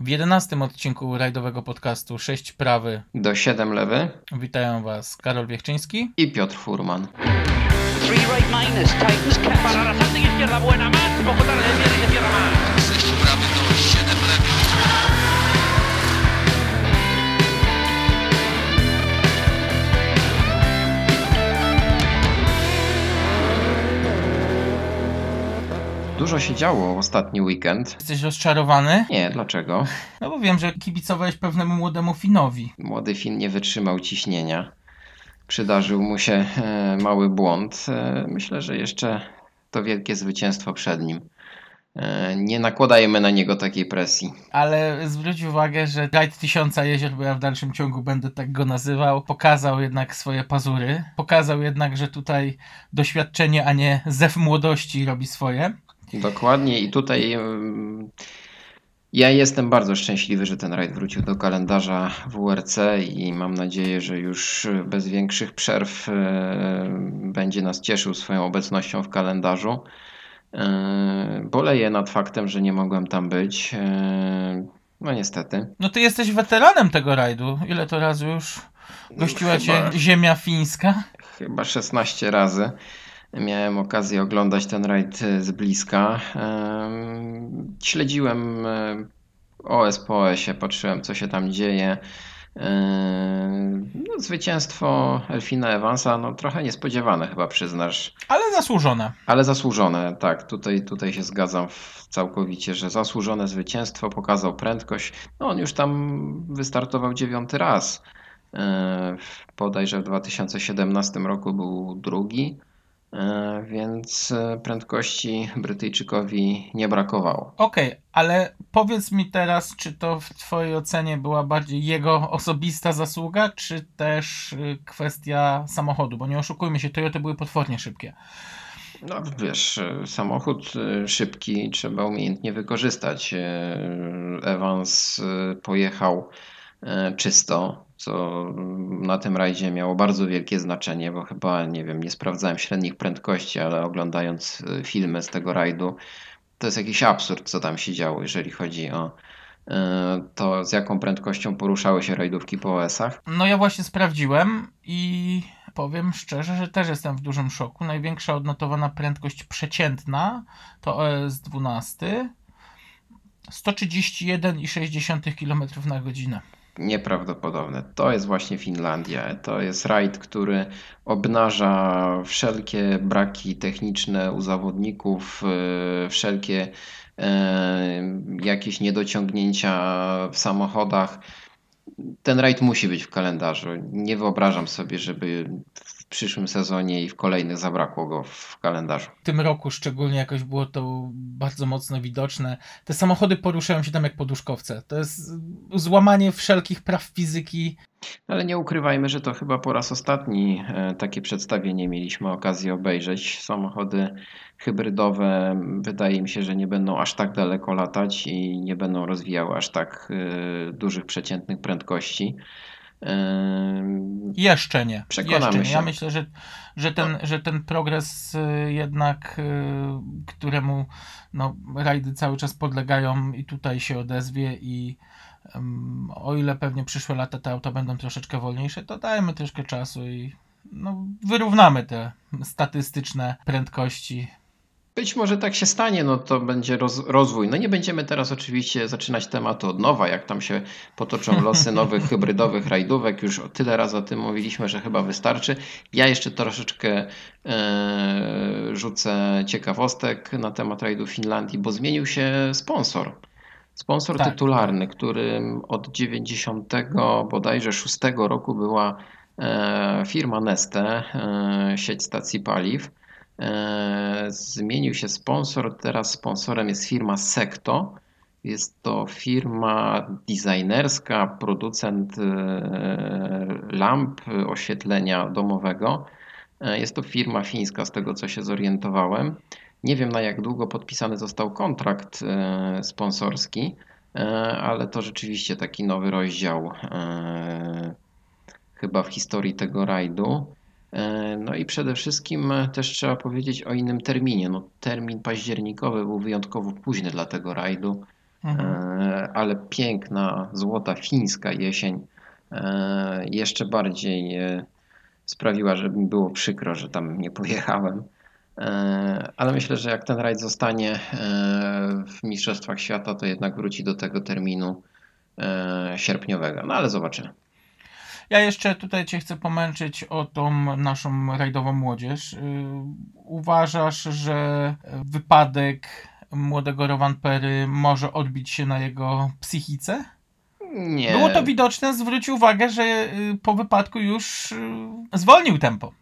W jedenastym odcinku rajdowego podcastu 6 prawy Do 7 lewy witają Was Karol Wiechczyński. i Piotr Furman. Three right minus. Para izquierda buena, más, poco tarde, más. Dużo się działo ostatni weekend. Jesteś rozczarowany? Nie, dlaczego? No bo wiem, że kibicowałeś pewnemu młodemu Finowi. Młody Fin nie wytrzymał ciśnienia. Przydarzył mu się e, mały błąd. E, Myślę, że jeszcze to wielkie zwycięstwo przed nim. E, Nie nakładajmy na niego takiej presji. Ale zwróć uwagę, że Rajd Tysiąca Jezior, bo ja w dalszym ciągu będę tak go nazywał, pokazał jednak swoje pazury. Pokazał jednak, że tutaj doświadczenie, a nie zew młodości robi swoje. Dokładnie i tutaj ja jestem bardzo szczęśliwy, że ten rajd wrócił do kalendarza WRC i mam nadzieję, że już bez większych przerw e, będzie nas cieszył swoją obecnością w kalendarzu. E, Boleję nad faktem, że nie mogłem tam być. E, No niestety. No ty jesteś weteranem tego rajdu. Ile to razy już gościła Chyba- cię ziemia fińska? Chyba 16 razy miałem okazję oglądać ten rajd e, z bliska. Em, Śledziłem e, OS po OS-ie, patrzyłem co się tam dzieje. No, zwycięstwo Elfina Evansa, no trochę niespodziewane chyba przyznasz, Ale zasłużone. ale zasłużone, tak, tutaj, tutaj się zgadzam całkowicie, że zasłużone zwycięstwo, pokazał prędkość. No, on już tam wystartował dziewiąty raz. E, w- Bodajże w 2017 roku był drugi, więc e, prędkości Brytyjczykowi nie brakowało. Okej, ale powiedz mi teraz, czy to w twojej ocenie była bardziej jego osobista zasługa, czy też y, kwestia samochodu? Bo nie oszukujmy się, Toyoty były potwornie szybkie. No wiesz, e, samochód e, szybki trzeba umiejętnie wykorzystać. E, Evans e, pojechał e, czysto, co na tym rajdzie miało bardzo wielkie znaczenie, bo chyba, nie wiem, nie sprawdzałem średnich prędkości, ale oglądając e, filmy z tego rajdu, to jest jakiś absurd, co tam się działo, jeżeli chodzi o e, to, z jaką prędkością poruszały się rajdówki po OS-ach. No ja właśnie sprawdziłem i powiem szczerze, że też jestem w dużym szoku. Największa odnotowana prędkość przeciętna to OS 12 131,6 km na godzinę. Nieprawdopodobne. To jest właśnie Finlandia. To jest rajd, który obnaża wszelkie braki techniczne u zawodników, e, wszelkie e, jakieś niedociągnięcia w samochodach. Ten rajd musi być w kalendarzu. Nie wyobrażam sobie, żeby w przyszłym sezonie i w kolejnych zabrakło go w kalendarzu. W tym roku szczególnie jakoś było to bardzo mocno widoczne. Te samochody poruszają się tam jak poduszkowce. To jest złamanie wszelkich praw fizyki. Ale nie ukrywajmy, że to chyba po raz ostatni e, takie przedstawienie mieliśmy okazję obejrzeć. Samochody hybrydowe wydaje mi się, że nie będą aż tak daleko latać i nie będą rozwijały aż tak e, dużych przeciętnych prędkości. E, Jeszcze nie. Przekonamy Jeszcze nie. się. Ja myślę, że, że, ten, że ten progres jednak, któremu no, rajdy cały czas podlegają i tutaj się odezwie i o ile pewnie przyszłe lata te auta będą troszeczkę wolniejsze, to dajmy troszkę czasu i no, wyrównamy te statystyczne prędkości. Być może tak się stanie, no to będzie roz, rozwój. No nie będziemy teraz oczywiście zaczynać tematu od nowa, jak tam się potoczą losy nowych hybrydowych rajdówek. Już tyle razy o tym mówiliśmy, że chyba wystarczy. Ja jeszcze troszeczkę e, rzucę ciekawostek na temat rajdu Finlandii, bo zmienił się sponsor. Sponsor Tak. tytularny, którym od 90 bodajże 6 roku była e, firma Neste, e, sieć stacji paliw. E, Zmienił się sponsor, teraz sponsorem jest firma Sekto. Jest to firma designerska, producent lamp oświetlenia domowego. Jest to firma fińska, z tego co się zorientowałem. Nie wiem na jak długo podpisany został kontrakt e, sponsorski, e, ale to rzeczywiście taki nowy rozdział e, chyba w historii tego rajdu. No i przede wszystkim też trzeba powiedzieć o innym terminie. No, termin październikowy był wyjątkowo późny dla tego rajdu. Mhm. Ale piękna, złota fińska jesień jeszcze bardziej sprawiła, że mi było przykro, że tam nie pojechałem. E, Ale myślę, że jak ten rajd zostanie e, w Mistrzostwach Świata, to jednak wróci do tego terminu e, sierpniowego. No ale zobaczymy. Ja jeszcze tutaj Cię chcę pomęczyć o tą naszą rajdową młodzież. Uważasz, że wypadek młodego Rovanpery może odbić się na jego psychice? Nie. Było to widoczne, zwróć uwagę, że po wypadku już zwolnił tempo.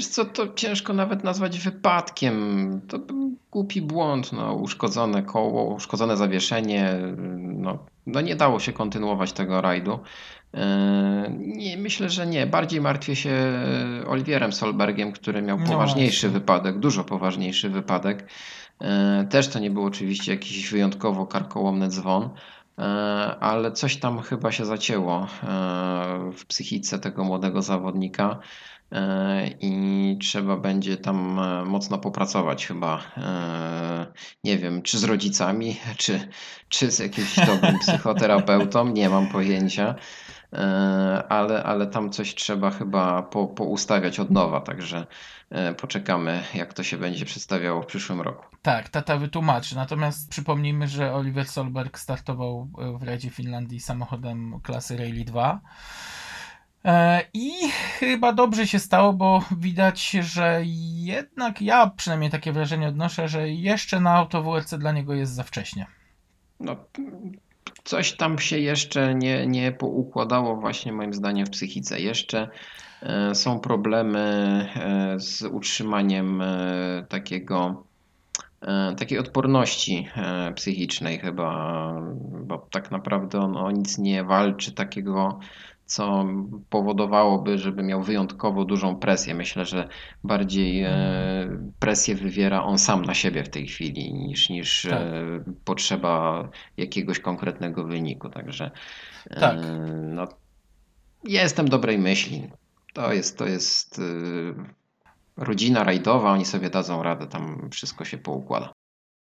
Wiesz co, to ciężko nawet nazwać wypadkiem. To był głupi błąd, no, uszkodzone koło, uszkodzone zawieszenie. No, no nie dało się kontynuować tego rajdu. E, Nie, myślę, że nie. Bardziej martwię się Oliwierem Solbergiem, który miał No poważniejszy właśnie. wypadek, dużo poważniejszy wypadek. E, Też to nie był oczywiście jakiś wyjątkowo karkołomny dzwon, e, ale coś tam chyba się zacięło w psychice tego młodego zawodnika i trzeba będzie tam e, mocno popracować chyba. e, Nie wiem, czy z rodzicami, czy, czy z jakimś dobrym psychoterapeutą, nie mam pojęcia. E, Ale, ale tam coś trzeba chyba po, poustawiać od nowa, także e, poczekamy, jak to się będzie przedstawiało w przyszłym roku. Tak, tata wytłumaczy. Natomiast przypomnijmy, że Oliver Solberg startował e, w rajdzie Finlandii samochodem klasy Rally 2. E, I chyba dobrze się stało, bo widać, że jednak ja przynajmniej takie wrażenie odnoszę, że jeszcze na auto WRC dla niego jest za wcześnie. No, coś tam się jeszcze nie, nie poukładało właśnie moim zdaniem w psychice. Jeszcze e, są problemy e, z utrzymaniem takiego, takiej odporności psychicznej chyba, bo tak naprawdę on o nic nie walczy takiego, co powodowałoby, żeby miał wyjątkowo dużą presję. Myślę, że bardziej e, presję wywiera on sam na siebie w tej chwili niż, niż Tak. e, potrzeba jakiegoś konkretnego wyniku. Także e, Tak. no, ja jestem dobrej myśli. To jest, to jest rodzina rajdowa, oni sobie dadzą radę, tam wszystko się poukłada.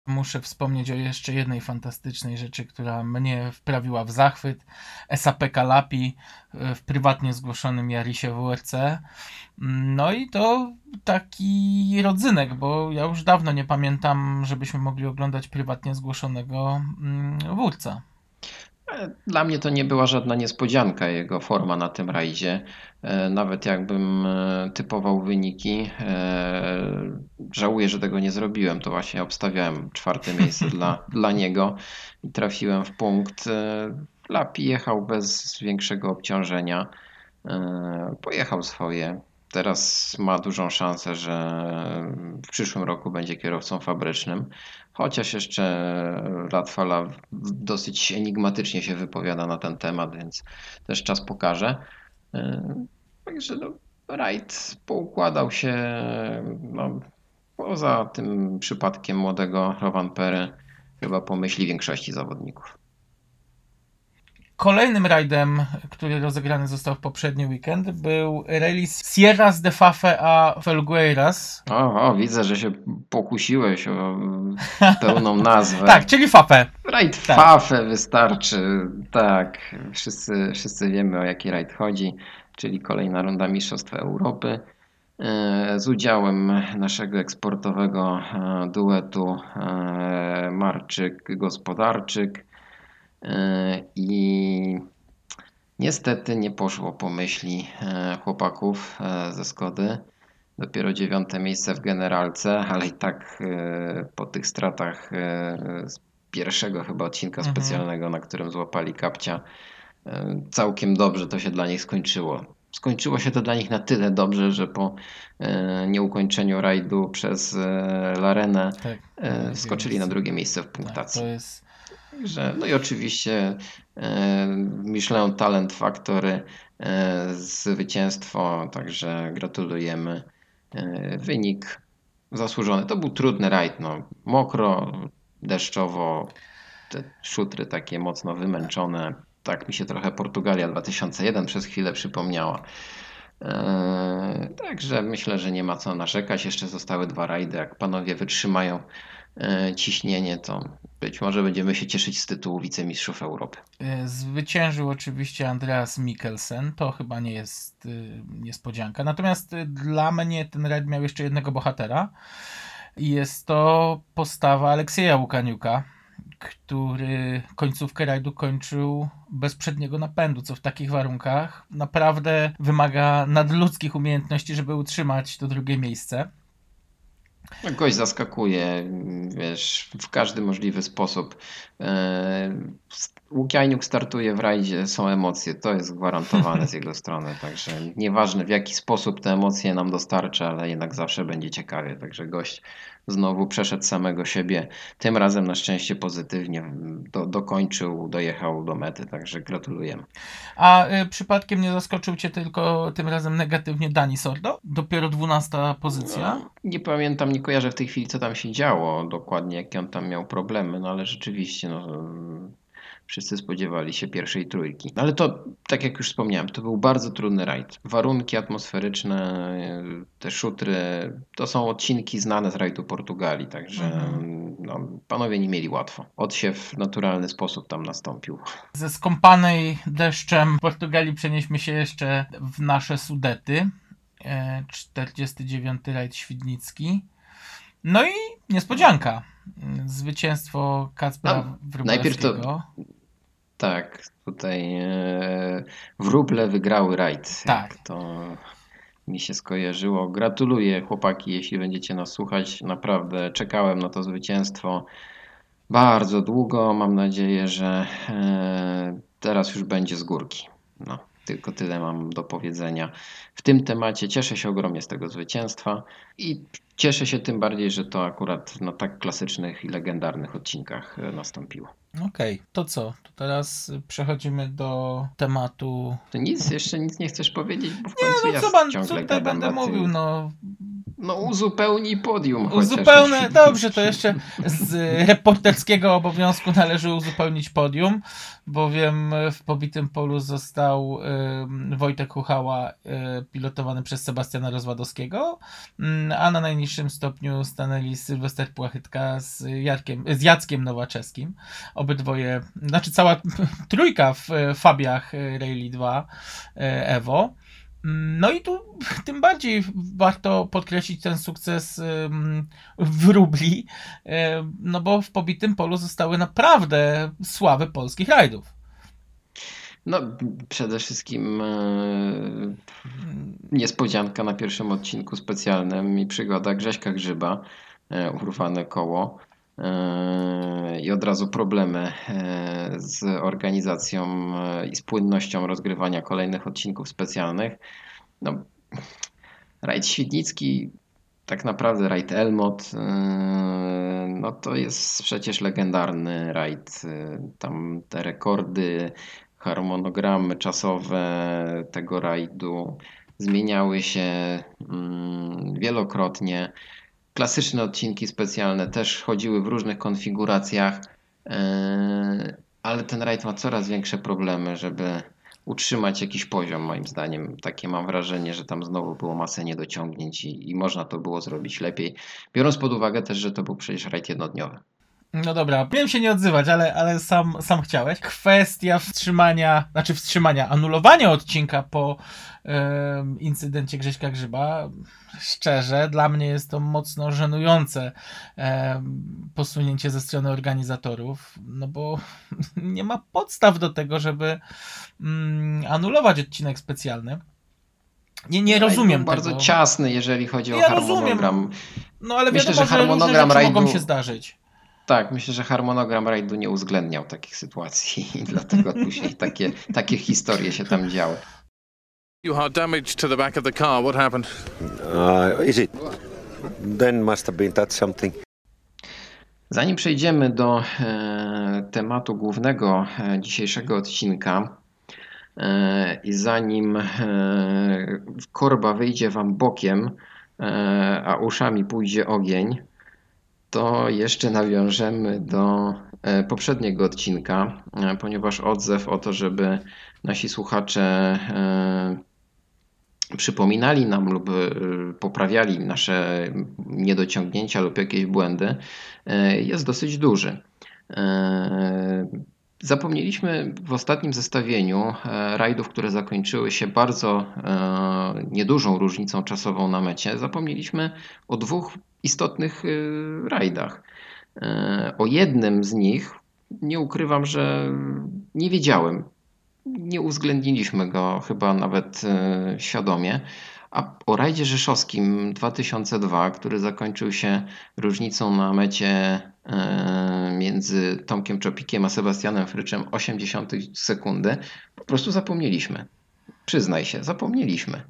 Muszę wspomnieć o jeszcze jednej fantastycznej rzeczy, która mnie wprawiła w zachwyt. SAP Kalapi e, w prywatnie zgłoszonym Jarisie WRC. No i to taki rodzynek, bo ja już dawno nie pamiętam, żebyśmy mogli oglądać prywatnie zgłoszonego mm, wórca. E, Dla mnie to nie była żadna niespodzianka jego forma na tym rajdzie. E, Nawet jakbym e, typował wyniki, e, żałuję, że tego nie zrobiłem. To właśnie obstawiałem czwarte miejsce dla, dla niego i trafiłem w punkt. E, Lapi jechał bez większego obciążenia. E, Pojechał swoje. Teraz ma dużą szansę, że w przyszłym roku będzie kierowcą fabrycznym. Chociaż jeszcze Latwala dosyć enigmatycznie się wypowiada na ten temat, więc też czas pokaże. Yy, Także no, rajd poukładał się no, poza tym przypadkiem młodego Rovanpery chyba po myśli większości zawodników. Kolejnym rajdem, który rozegrany został w poprzedni weekend, był rally Sierras de Fafe a Felgueiras. O, o, widzę, że się pokusiłeś o pełną nazwę. Tak, czyli Fafe. Rajd Tak. Fafe wystarczy. Tak, wszyscy, wszyscy wiemy o jaki rajd chodzi, czyli kolejna runda Mistrzostw Europy. e, Z udziałem naszego eksportowego e, duetu e, Marczyk-Gospodarczyk. E, I niestety nie poszło po myśli e, chłopaków e, ze Skody. Dopiero dziewiąte miejsce w generalce, ale i tak po tych stratach z pierwszego chyba odcinka Mhm. specjalnego, na którym złapali kapcia, całkiem dobrze to się dla nich skończyło. Skończyło się to dla nich na tyle dobrze, że po e, nieukończeniu rajdu przez e, Larenę Tak, e, skoczyli na drugie miejsce w tak, punktacji. to jest Także, no i oczywiście Michelin Talent Factory zwycięstwo, także gratulujemy. Wynik zasłużony. To był trudny rajd, no. Mokro, deszczowo, te szutry takie mocno wymęczone. Tak mi się trochę Portugalia 2001 przez chwilę przypomniała. Także myślę, że nie ma co narzekać. Jeszcze zostały dwa rajdy. Jak panowie wytrzymają ciśnienie, to być może będziemy się cieszyć z tytułu wicemistrzów Europy. E, Zwyciężył oczywiście Andreas Mikkelsen, to chyba nie jest y, niespodzianka. Natomiast y, dla mnie ten rajd miał jeszcze jednego bohatera. I jest to postawa Aleksieja Łukaniuka, który końcówkę rajdu kończył bez przedniego napędu, co w takich warunkach naprawdę wymaga nadludzkich umiejętności, żeby utrzymać to drugie miejsce. Gość zaskakuje, wiesz, w każdy możliwy sposób. Łukianiuk startuje w rajdzie, są emocje, to jest gwarantowane z jego strony, także nieważne w jaki sposób te emocje nam dostarcza, ale jednak zawsze będzie ciekawie, także gość znowu przeszedł samego siebie, tym razem na szczęście pozytywnie, do, dokończył, dojechał do mety, także gratulujemy. A y, przypadkiem nie zaskoczył Cię tylko tym razem negatywnie Dani Sordo? Dopiero 12 pozycja. No, nie pamiętam, nie kojarzę w tej chwili, co tam się działo dokładnie, jakie on tam miał problemy, no ale rzeczywiście, no, wszyscy spodziewali się pierwszej trójki. Ale to, tak jak już wspomniałem, to był bardzo trudny rajd. Warunki atmosferyczne, te szutry, to są odcinki znane z rajdu Portugalii, także Mhm. no, panowie nie mieli łatwo. Odsiew w naturalny sposób tam nastąpił. Ze skąpanej deszczem Portugalii przenieśmy się jeszcze w nasze Sudety. E, 49. rajd Świdnicki. No i niespodzianka. Zwycięstwo Kacpra No, Wróblewskiego. najpierw to- Tak, tutaj e, wróble wygrały rajd. Tak. To mi się skojarzyło. Gratuluję chłopaki, jeśli będziecie nas słuchać. Naprawdę czekałem na to zwycięstwo bardzo długo. Mam nadzieję, że e, teraz już będzie z górki. No, tylko tyle mam do powiedzenia w tym temacie. Cieszę się ogromnie z tego zwycięstwa i cieszę się tym bardziej, że to akurat na tak klasycznych i legendarnych odcinkach e, nastąpiło. Okej, to co? To teraz przechodzimy do tematu. To nic, jeszcze nic nie chcesz powiedzieć, bo w Nie, końcu no ja co, ciągle co będę mówił? No, No uzupełnij podium. Uzupełnę, dobrze, to jeszcze z reporterskiego obowiązku należy uzupełnić podium, bowiem w pobitym polu został ym, Wojtek Kuchała y, pilotowany przez Sebastiana Rozwadowskiego, ym, a na najniższym stopniu stanęli Sylwester Płachytka z, Jarkiem, z Jackiem Nowaczewskim. Obydwoje, znaczy cała trójka w y, Fabiach y, Rally 2 y, Evo. No i tu tym bardziej warto podkreślić ten sukces ym, wróbli, ym, no bo w pobitym polu zostały naprawdę sławy polskich rajdów. No przede wszystkim e, niespodzianka na pierwszym odcinku specjalnym i przygoda Grześka Grzyba, e, urwane koło. E, I od razu problemy e, z organizacją e, i z płynnością rozgrywania kolejnych odcinków specjalnych. No, rajd Świdnicki, tak naprawdę rajd Elmot, no to jest przecież legendarny rajd. Tam te rekordy, harmonogramy czasowe tego rajdu zmieniały się mm, wielokrotnie. Klasyczne odcinki specjalne też chodziły w różnych konfiguracjach, e, ale ten rajd ma coraz większe problemy, żeby utrzymać jakiś poziom, moim zdaniem. Takie mam wrażenie, że tam znowu było masę niedociągnięć i, i można to było zrobić lepiej. Biorąc pod uwagę też, że to był przecież rajd jednodniowy. No dobra, miałem się nie odzywać, ale, ale sam, sam chciałeś. Kwestia wstrzymania, znaczy wstrzymania, anulowania odcinka po em, incydencie Grześka Grzyba, szczerze, dla mnie jest to mocno żenujące posunięcie ze strony organizatorów, no bo nie ma podstaw do tego, żeby mm, anulować odcinek specjalny. Nie, nie Rajd rozumiem był bardzo tego. ciasny, jeżeli chodzi o Ja rozumiem. harmonogram. No ale Myślę, wiadomo, że że, różne harmonogram mogą rajdu- się zdarzyć. Tak, myślę, że harmonogram rajdu nie uwzględniał takich sytuacji i dlatego później takie, takie historie się tam działy. You had damage to the back of the car. What happened? Uh, is it? Then must have been that something. Zanim przejdziemy do e, tematu głównego e, dzisiejszego odcinka e, i zanim e, korba wyjdzie Wam bokiem, e, a uszami pójdzie ogień, to jeszcze nawiążemy do e, poprzedniego odcinka, e, ponieważ odzew o to, żeby nasi słuchacze e, przypominali nam lub poprawiali nasze niedociągnięcia lub jakieś błędy, jest dosyć duży. Zapomnieliśmy w ostatnim zestawieniu e, rajdów, które zakończyły się bardzo e, niedużą różnicą czasową na mecie. Zapomnieliśmy o dwóch istotnych e, rajdach. O jednym z nich nie ukrywam, że nie wiedziałem. Nie uwzględniliśmy go chyba nawet świadomie. A o rajdzie rzeszowskim 2002, który zakończył się różnicą na mecie między Tomkiem Czopikiem a Sebastianem Fryczem 80 sekundy, po prostu zapomnieliśmy. Przyznaj się, zapomnieliśmy.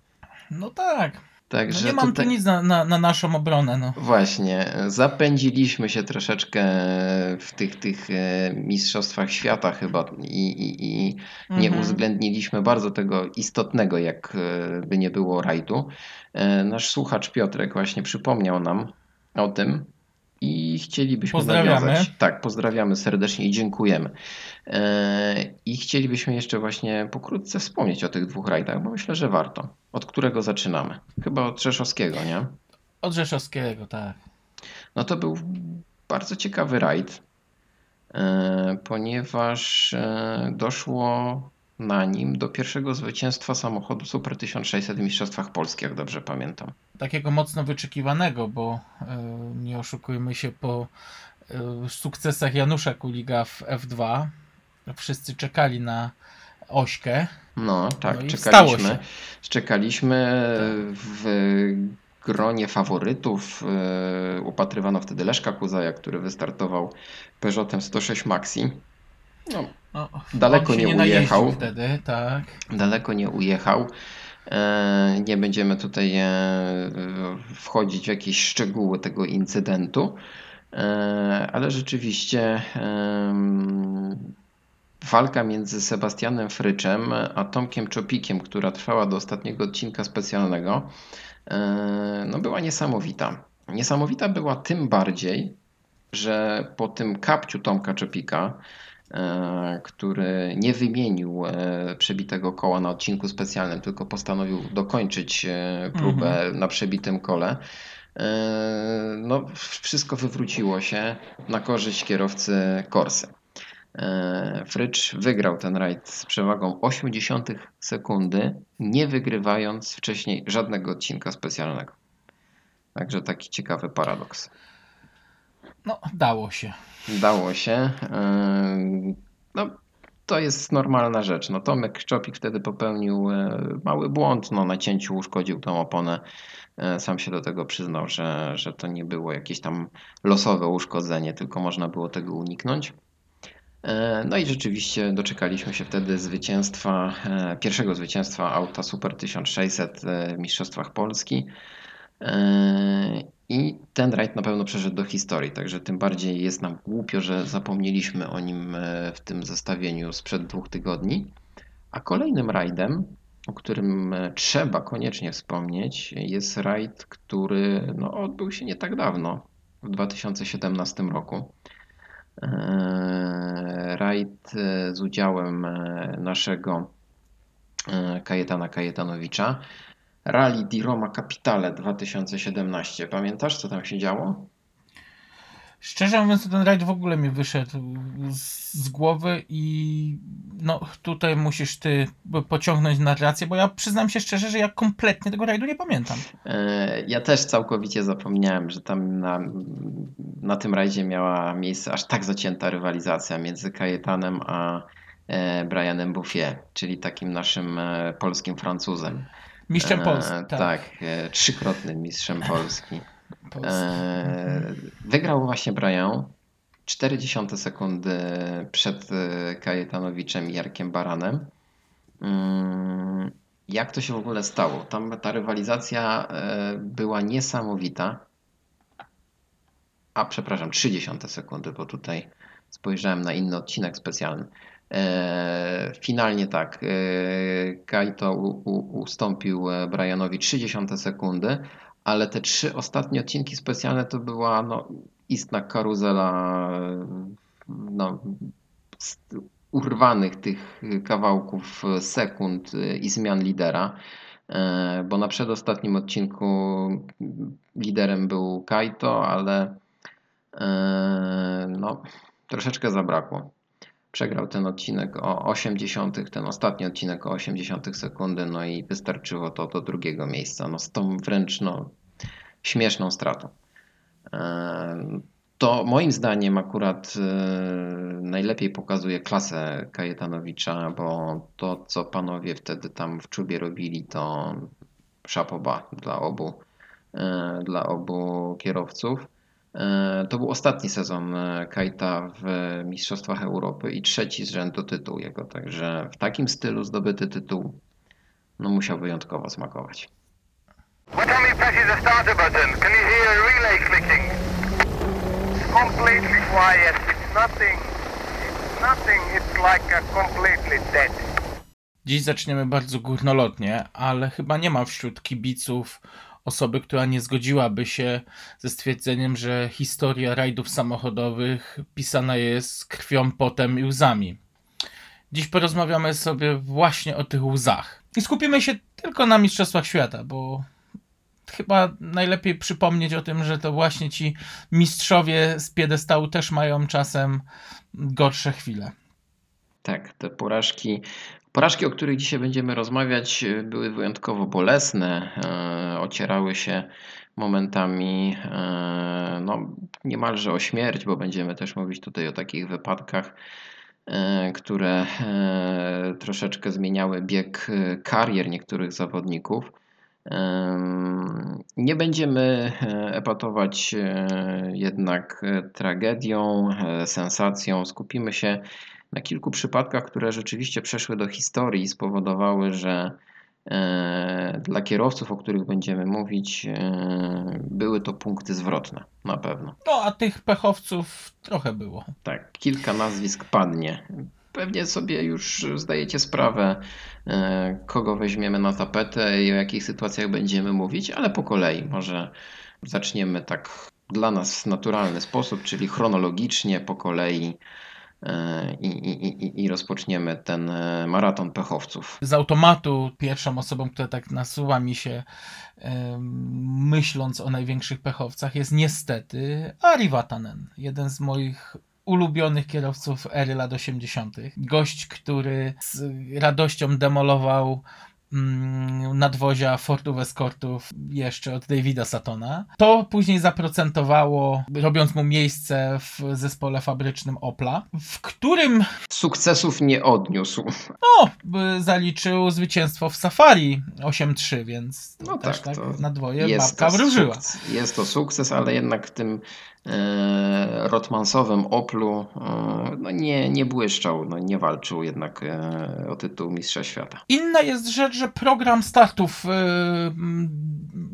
No tak. No Także nie mam tutaj... tu nic na, na, na naszą obronę. No. Właśnie, zapędziliśmy się troszeczkę w tych, tych e, mistrzostwach świata chyba i, i, i nie Mhm. uwzględniliśmy bardzo tego istotnego, jak e, nie było rajdu. E, Nasz słuchacz Piotrek właśnie przypomniał nam o tym i chcielibyśmy Pozdrawiamy. nawiązać. Tak, pozdrawiamy serdecznie i dziękujemy. E, I chcielibyśmy jeszcze właśnie pokrótce wspomnieć o tych dwóch rajdach, bo myślę, że warto. Od którego zaczynamy? Chyba od Rzeszowskiego, nie? Od Rzeszowskiego, tak. No to był bardzo ciekawy rajd, e, ponieważ e, doszło na nim do pierwszego zwycięstwa samochodu Super 1600 w Mistrzostwach Polski, jak dobrze pamiętam. Takiego mocno wyczekiwanego, bo e, nie oszukujmy się, po e, sukcesach Janusza Kuliga w F2 wszyscy czekali na Ośkę. No tak, No czekaliśmy. Czekaliśmy w gronie faworytów. e, Upatrywano wtedy Leszka Kuzaja, który wystartował Peugeotem 106 Maxi. No, No, Daleko nie najeździł ujechał. wtedy, tak. daleko nie ujechał. E, Nie będziemy tutaj e, wchodzić w jakieś szczegóły tego incydentu, e, ale rzeczywiście walka między Sebastianem Fryczem a Tomkiem Czopikiem, która trwała do ostatniego odcinka specjalnego, no była niesamowita. Niesamowita była tym bardziej, że po tym kapciu Tomka Czopika, który nie wymienił e, przebitego koła na odcinku specjalnym, tylko postanowił dokończyć e, próbę na przebitym kole, e, no, wszystko wywróciło się na korzyść kierowcy Corsy. E, Frycz wygrał ten rajd z przewagą 0,8 sekundy, nie wygrywając wcześniej żadnego odcinka specjalnego. Także taki ciekawy paradoks. No, dało się. Dało się. Yy, No, to jest normalna rzecz. No, Tomek Czopik wtedy popełnił e, mały błąd. No, na cięciu uszkodził tą oponę. E, Sam się do tego przyznał, że, że to nie było jakieś tam losowe uszkodzenie, tylko można było tego uniknąć. E, No i rzeczywiście doczekaliśmy się wtedy zwycięstwa, pierwszego zwycięstwa auta Super 1600 w Mistrzostwach Polski. I ten rajd na pewno przeszedł do historii, także tym bardziej jest nam głupio, że zapomnieliśmy o nim e, w tym zestawieniu sprzed dwóch tygodni. A kolejnym rajdem, o którym e, trzeba koniecznie wspomnieć, jest rajd, który no, odbył się nie tak dawno, w 2017 roku. E, Rajd z udziałem naszego Kajetana Kajetanowicza. Rally di Roma Capitale 2017. Pamiętasz, co tam się działo? Szczerze mówiąc, ten rajd w ogóle mi wyszedł z, z głowy i no tutaj musisz ty pociągnąć narrację, bo ja przyznam się szczerze, że ja kompletnie tego rajdu nie pamiętam. E, Ja też całkowicie zapomniałem, że tam na, na tym rajdzie miała miejsce aż tak zacięta rywalizacja między Kajetanem a e, Brianem Bouffier, czyli takim naszym e, polskim Francuzem. Mistrzem E, Polski. Tak. Tak, e, trzykrotnym mistrzem Polski. Polski. E, Wygrał właśnie Brian 0,4 sekundy przed Kajetanowiczem i Jarkiem Baranem. Mm, Jak to się w ogóle stało? Tam ta rywalizacja była niesamowita. A przepraszam, 30 sekundy, bo tutaj spojrzałem na inny odcinek specjalny. E, Finalnie tak, e, Kaito ustąpił e, Brianowi 30 sekundy, ale te trzy ostatnie odcinki specjalne to była no, istna karuzela no, urwanych tych kawałków sekund i zmian lidera. bo na przedostatnim odcinku liderem był Kaito, ale no, troszeczkę zabrakło. Przegrał ten odcinek o 80, ten ostatni odcinek o 80 sekundy, no i wystarczyło to do drugiego miejsca. No z tą wręcz no, śmieszną stratą. E, To moim zdaniem akurat e, najlepiej pokazuje klasę Kajetanowicza, bo to, co panowie wtedy tam w czubie robili, to szapoba dla obu, e, dla obu kierowców. E, To był ostatni sezon e, Kajta w Mistrzostwach Europy i trzeci z rzędu tytuł jego, także w takim stylu zdobyty tytuł no, musiał wyjątkowo smakować. Dziś zaczniemy bardzo górnolotnie, ale chyba nie ma wśród kibiców osoby, która nie zgodziłaby się ze stwierdzeniem, że historia rajdów samochodowych pisana jest krwią, potem i łzami. Dziś porozmawiamy sobie właśnie o tych łzach. I skupimy się tylko na Mistrzostwach Świata, bo chyba najlepiej przypomnieć o tym, że to właśnie ci mistrzowie z piedestału też mają czasem gorsze chwile. Tak, te porażki, porażki, o których dzisiaj będziemy rozmawiać, e, były wyjątkowo bolesne, e, ocierały się momentami e, no, niemalże o śmierć, bo będziemy też mówić tutaj o takich wypadkach, które troszeczkę zmieniały bieg karier niektórych zawodników. Nie będziemy epatować jednak tragedią, sensacją. Skupimy się na kilku przypadkach, które rzeczywiście przeszły do historii i spowodowały, że e, dla kierowców, o których będziemy mówić, e, były to punkty zwrotne, na pewno. No, a tych pechowców trochę było. Tak, kilka nazwisk padnie. Pewnie sobie już zdajecie sprawę, e, kogo weźmiemy na tapetę i o jakich sytuacjach będziemy mówić, ale po kolei. Może zaczniemy tak dla nas w naturalny sposób, czyli chronologicznie, po kolei i, i, i, i rozpoczniemy ten e, maraton pechowców. Z automatu pierwszą osobą, która tak nasuwa mi się myśląc o największych pechowcach jest niestety Ari Vatanen. Jeden z moich ulubionych kierowców ery lat 80. Gość, który z radością demolował nadwozia Fortów Escortów jeszcze od Davida Satona. To później zaprocentowało, robiąc mu miejsce w zespole fabrycznym Opla, w którym Sukcesów nie odniósł. no, zaliczył zwycięstwo w Safari 8-3, więc No też tak, tak, na dwoje babka wróżyła. sukces, jest to sukces, ale jednak w tym rotmansowym Oplu e, no nie, nie błyszczał, no nie walczył jednak e, o tytuł Mistrza Świata. Inna jest rzecz, że program startów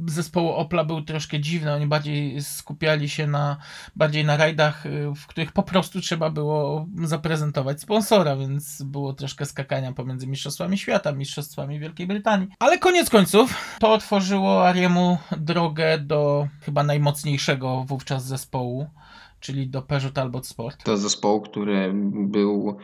zespołu Opla był troszkę dziwny. Oni bardziej skupiali się na bardziej na rajdach, w których po prostu trzeba było zaprezentować sponsora, więc było troszkę skakania pomiędzy Mistrzostwami Świata, Mistrzostwami Wielkiej Brytanii. Ale koniec końców to otworzyło Ariemu drogę do chyba najmocniejszego wówczas zespołu, czyli do Peugeot Talbot Sport. To zespołu, który był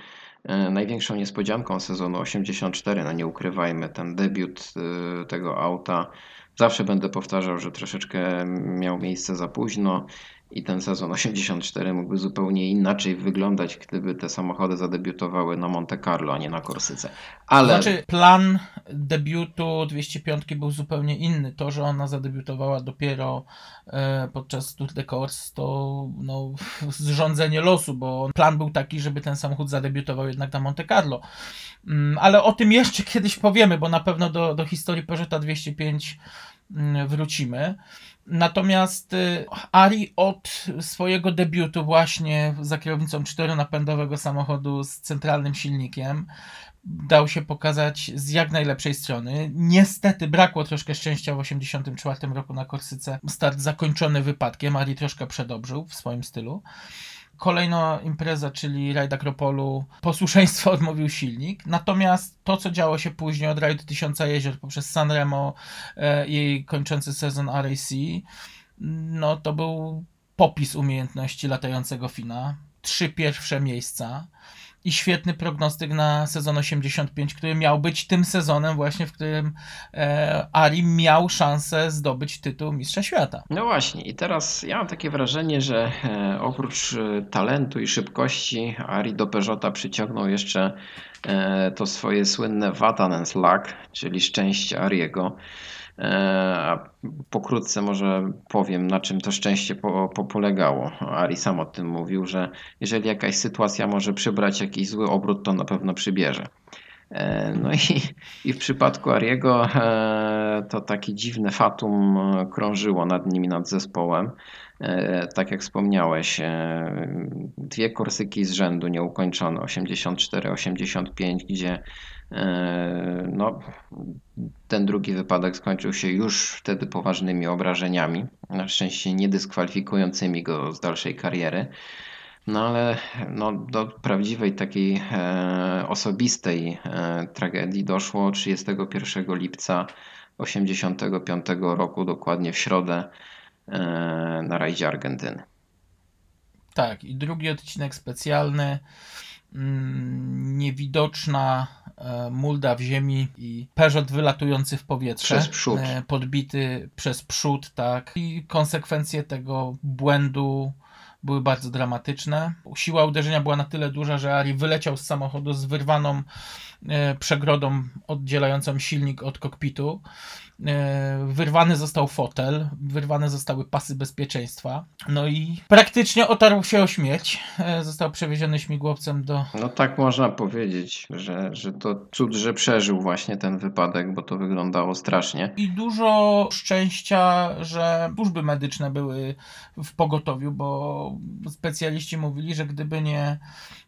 e, największą niespodzianką sezonu 84, no nie ukrywajmy, ten debiut e, tego auta. Zawsze będę powtarzał, że troszeczkę miał miejsce za późno i ten sezon 84 mógłby zupełnie inaczej wyglądać, gdyby te samochody zadebiutowały na Monte Carlo, a nie na Korsyce. Ale Znaczy, plan debiutu 205 był zupełnie inny. To, że ona zadebiutowała dopiero e, podczas Tour de Corse, to no, zrządzenie losu, bo plan był taki, żeby ten samochód zadebiutował jednak na Monte Carlo. Mm, ale o tym jeszcze kiedyś powiemy, bo na pewno do, do historii Peugeota 205 mm, wrócimy. Natomiast y, Ari od swojego debiutu właśnie za kierownicą czteronapędowego samochodu z centralnym silnikiem dał się pokazać z jak najlepszej strony. Niestety brakło troszkę szczęścia w 1984 roku na Korsyce. Start zakończony wypadkiem, Ari troszkę przedobrzył w swoim stylu. Kolejna impreza, czyli rajd Akropolu, posłuszeństwo odmówił silnik. Natomiast to, co działo się później od rajdu Tysiąca Jezior poprzez Sanremo e, i kończący sezon RAC, no to był popis umiejętności latającego Fina. Trzy pierwsze miejsca. I świetny prognostyk na sezon 85, który miał być tym sezonem właśnie, w którym e, Ari miał szansę zdobyć tytuł Mistrza Świata. No właśnie, i teraz ja mam takie wrażenie, że e, oprócz e, talentu i szybkości, Ari do Peugeota przyciągnął jeszcze e, to swoje słynne Vatanens Luck, czyli szczęście Ariego. E, A pokrótce może powiem, na czym to szczęście po, po, polegało. Ari sam o tym mówił, że jeżeli jakaś sytuacja może przybrać jakiś zły obrót, to na pewno przybierze. E, No i, i w przypadku Ariego e, to takie dziwne fatum krążyło nad nimi, nad zespołem. Tak jak wspomniałeś, dwie korsyki z rzędu nieukończone, 84-85, gdzie no, ten drugi wypadek skończył się już wtedy poważnymi obrażeniami, na szczęście nie dyskwalifikującymi go z dalszej kariery. No ale no, do prawdziwej takiej e, osobistej e, tragedii doszło 31 lipca 85 roku, dokładnie w środę e, na rajdzie Argentyny. Tak, i drugi odcinek specjalny. mm, Niewidoczna mulda w ziemi i Peugeot wylatujący w powietrze. Przez przód. e, Podbity przez przód, tak. I konsekwencje tego błędu były bardzo dramatyczne. Siła uderzenia była na tyle duża, że Ari wyleciał z samochodu z wyrwaną e, przegrodą oddzielającą silnik od kokpitu. E, Wyrwany został fotel, wyrwane zostały pasy bezpieczeństwa. No i praktycznie otarł się o śmierć. E, Został przewieziony śmigłowcem do. No tak można powiedzieć, że, że to cud, że przeżył właśnie ten wypadek, bo to wyglądało strasznie. I dużo szczęścia, że służby medyczne były w pogotowiu, bo specjaliści mówili, że gdyby nie, nie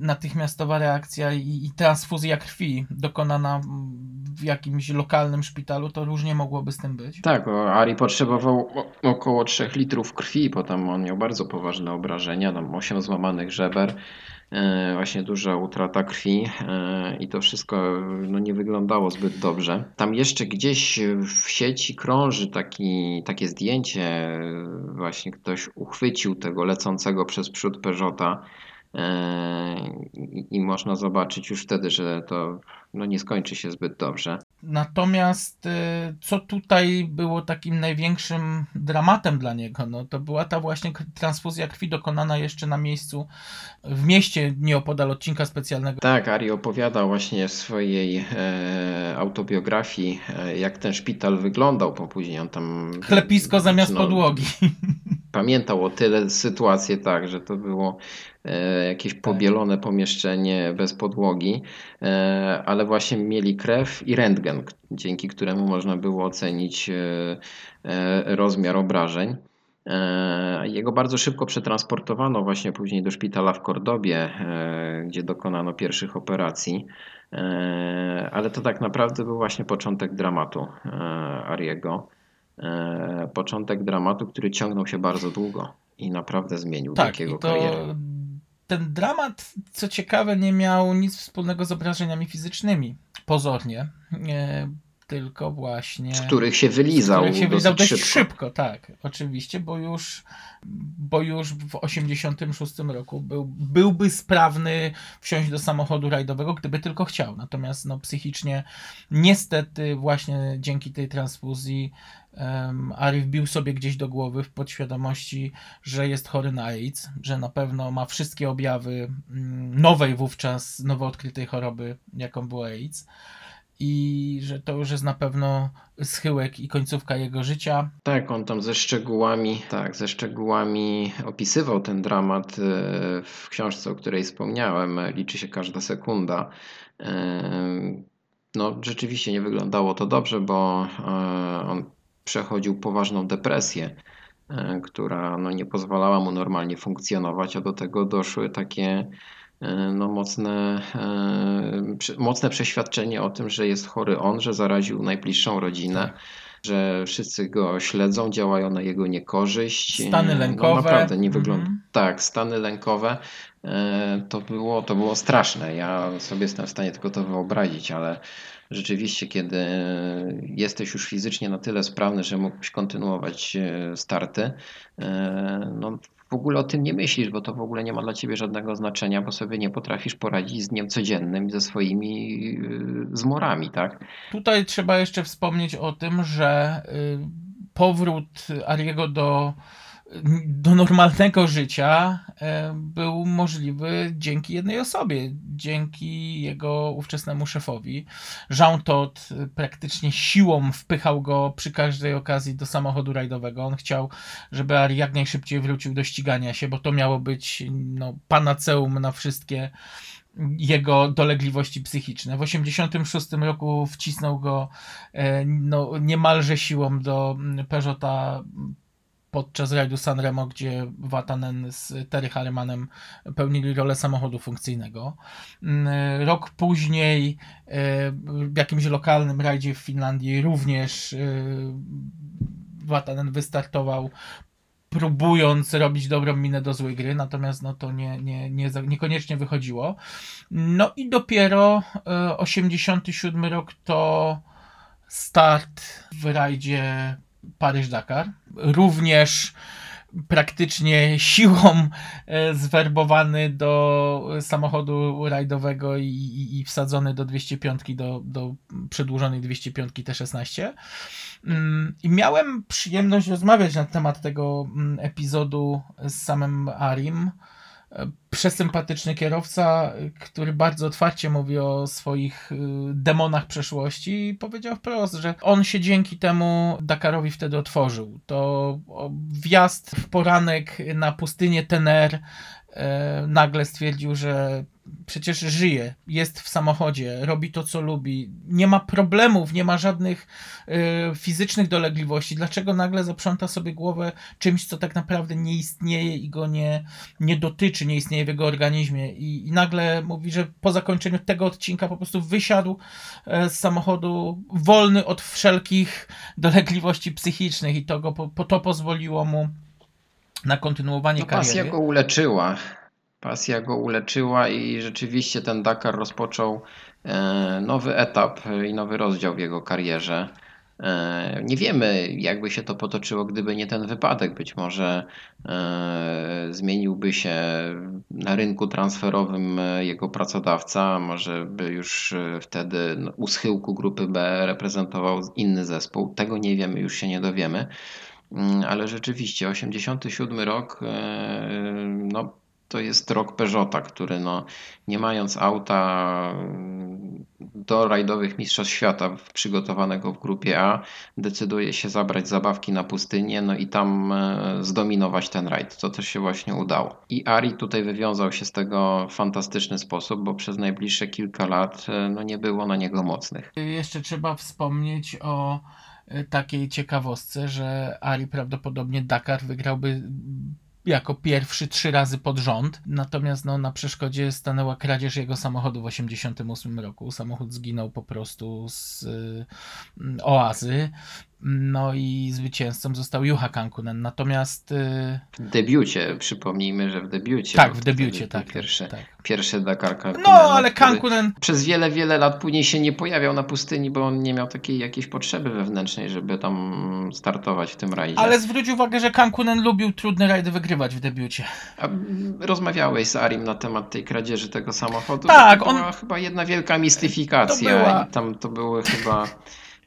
natychmiastowa reakcja i, i transfuzja krwi dokonana w jakimś lokalnym szpitalu, to różnie mogłoby z tym być. Tak, o, Ari potrzebował około 3 litrów krwi, bo tam on miał bardzo poważne obrażenia, tam 8 złamanych żeber, e, właśnie duża utrata krwi e, i to wszystko no, nie wyglądało zbyt dobrze. Tam jeszcze gdzieś w sieci krąży taki, takie zdjęcie, e, właśnie ktoś uchwycił tego lecącego przez przód Peugeota. E, I, I można zobaczyć już wtedy, że to no, nie skończy się zbyt dobrze. Natomiast y, co tutaj było takim największym dramatem dla niego, no to była ta właśnie transfuzja krwi dokonana jeszcze na miejscu, w mieście nieopodal odcinka specjalnego. Tak, Ari opowiadał właśnie w swojej e, autobiografii, e, jak ten szpital wyglądał, bo później on tam... Chlepisko zamiast no, podłogi. Pamiętał o tyle sytuację tak, że to było jakieś pobielone pomieszczenie bez podłogi, e, ale właśnie mieli krew i rentgen, dzięki któremu można było ocenić e, e, rozmiar obrażeń. E, Jego bardzo szybko przetransportowano właśnie później do szpitala w Kordobie, e, gdzie dokonano pierwszych operacji. E, Ale to tak naprawdę był właśnie początek dramatu e, Ariego. E, Początek dramatu, który ciągnął się bardzo długo i naprawdę zmienił Tak, takiego karierę. Ten dramat, co ciekawe, nie miał nic wspólnego z obrażeniami fizycznymi, pozornie, e, tylko właśnie... Z których się wylizał, których się wylizał dość szybko. szybko. tak, oczywiście, bo już, bo już w 86 roku był, byłby sprawny wsiąść do samochodu rajdowego, gdyby tylko chciał. Natomiast no, psychicznie, niestety, właśnie dzięki tej transfuzji, um, Ari wbił sobie gdzieś do głowy w podświadomości, że jest chory na AIDS, że na pewno ma wszystkie objawy mm, nowej wówczas, nowo odkrytej choroby, jaką była AIDS i że to już jest na pewno schyłek i końcówka jego życia. Tak, on tam ze szczegółami, tak, ze szczegółami opisywał ten dramat e, w książce, o której wspomniałem. Liczy się każda sekunda. No, rzeczywiście nie wyglądało to dobrze, bo e, on przechodził poważną depresję, e, która no, nie pozwalała mu normalnie funkcjonować, a do tego doszły takie e, no, mocne, e, mocne przeświadczenie o tym, że jest chory on, że zaraził najbliższą rodzinę że wszyscy go śledzą, działają na jego niekorzyść. Stany No, lękowe. naprawdę nie wygląda. Mhm. Tak, stany lękowe. e, To było, to było straszne. Ja sobie jestem w stanie tylko to wyobrazić, ale rzeczywiście, kiedy jesteś już fizycznie na tyle sprawny, że mógłbyś kontynuować e, starty, e, no, w ogóle o tym nie myślisz, bo to w ogóle nie ma dla ciebie żadnego znaczenia, bo sobie nie potrafisz poradzić z dniem codziennym ze swoimi yy, zmorami, tak? Tutaj trzeba jeszcze wspomnieć o tym, że y, powrót Ariego do, do normalnego życia y, był możliwy dzięki jednej osobie, dzięki jego ówczesnemu szefowi. Jean Todt y, praktycznie siłą wpychał go przy każdej okazji do samochodu rajdowego. On chciał, żeby Ari jak najszybciej wrócił do ścigania się, bo to miało być no, panaceum na wszystkie jego dolegliwości psychiczne. W 86 roku wcisnął go e, no, niemalże siłą do mm, Peugeota podczas rajdu Sanremo, gdzie Vatanen z Terry Harrimanem pełnili rolę samochodu funkcyjnego. Mm, Rok później e, w jakimś lokalnym rajdzie w Finlandii również e, Vatanen wystartował próbując robić dobrą minę do złej gry, natomiast no to nie, nie, nie, niekoniecznie wychodziło. No i dopiero e, 87 rok to start w rajdzie Paryż-Dakar. Również praktycznie siłą e, zwerbowany do samochodu rajdowego i, i, i wsadzony do 205, do, do przedłużonej 205 T16. Mm, I miałem przyjemność rozmawiać na temat tego mm, epizodu z samym Arim. Przesympatyczny kierowca, y, który bardzo otwarcie mówi o swoich y, demonach przeszłości i powiedział wprost, że on się dzięki temu Dakarowi wtedy otworzył. To wjazd w poranek na pustynię Tener e, nagle stwierdził, że przecież żyje, jest w samochodzie, robi to, co lubi, nie ma problemów, nie ma żadnych e, fizycznych dolegliwości. Dlaczego nagle zaprząta sobie głowę czymś, co tak naprawdę nie istnieje i go nie, nie dotyczy, nie istnieje w jego organizmie? I, I nagle mówi, że po zakończeniu tego odcinka po prostu wysiadł e, z samochodu wolny od wszelkich dolegliwości psychicznych i to, go, po, to pozwoliło mu na kontynuowanie No, pasja kariery. go uleczyła. Pasja go uleczyła i rzeczywiście ten Dakar rozpoczął e, nowy etap i nowy rozdział w jego karierze. E, Nie wiemy, jakby się to potoczyło, gdyby nie ten wypadek. Być może e, zmieniłby się na rynku transferowym jego pracodawca, może by już wtedy no, u schyłku grupy B reprezentował inny zespół. Tego nie wiemy, już się nie dowiemy. Mm, Ale rzeczywiście 87 rok no, to jest rok Peugeota, który no, nie mając auta mm, do rajdowych Mistrzostw Świata przygotowanego w grupie A, decyduje się zabrać zabawki na pustynię no i tam e, zdominować ten rajd. To też się właśnie udało. I Ari tutaj wywiązał się z tego w fantastyczny sposób, bo przez najbliższe kilka lat e, no, nie było na niego mocnych. Jeszcze trzeba wspomnieć o y, takiej ciekawostce, że Ari prawdopodobnie Dakar wygrałby jako pierwszy trzy razy pod rząd. Natomiast no, na przeszkodzie stanęła kradzież jego samochodu w 1988 roku. Samochód zginął po prostu z y, oazy. No i zwycięzcą został Juha Kankunen. Natomiast y, W debiucie, przypomnijmy, że w debiucie. tak, w debiucie, był tak. Pierwszy, tak. pierwszy Dakar No, Kankunena, ale który Kankunen Przez wiele, wiele lat później się nie pojawiał na pustyni, bo on nie miał takiej jakiejś potrzeby wewnętrznej, żeby tam startować w tym rajdzie. Ale zwróć uwagę, że Kankunen lubił trudne rajdy wygrywać w debiucie. A rozmawiałeś z Arim na temat tej kradzieży tego samochodu? Tak, to on- była chyba jedna wielka mistyfikacja To była- i tam to były chyba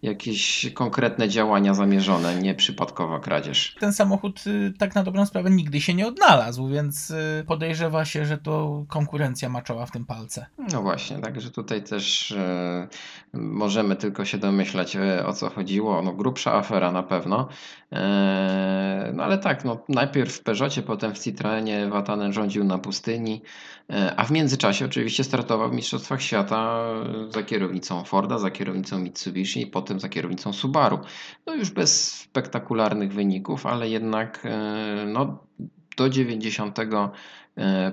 jakieś konkretne działania zamierzone, nie przypadkowa kradzież. ten samochód y, tak na dobrą sprawę nigdy się nie odnalazł, więc y, podejrzewa się, że to konkurencja maczoła w tym palce. No właśnie, także tutaj też e, możemy tylko się domyślać e, o co chodziło. No grubsza afera na pewno. E, no ale tak, no, najpierw w Peugeotie, potem w Citroenie Vatanen rządził na pustyni, a w międzyczasie oczywiście startował w Mistrzostwach Świata e, za kierownicą Forda, za kierownicą Mitsubishi i potem za kierownicą Subaru. No już bez spektakularnych wyników, ale jednak e, no, do 90 e,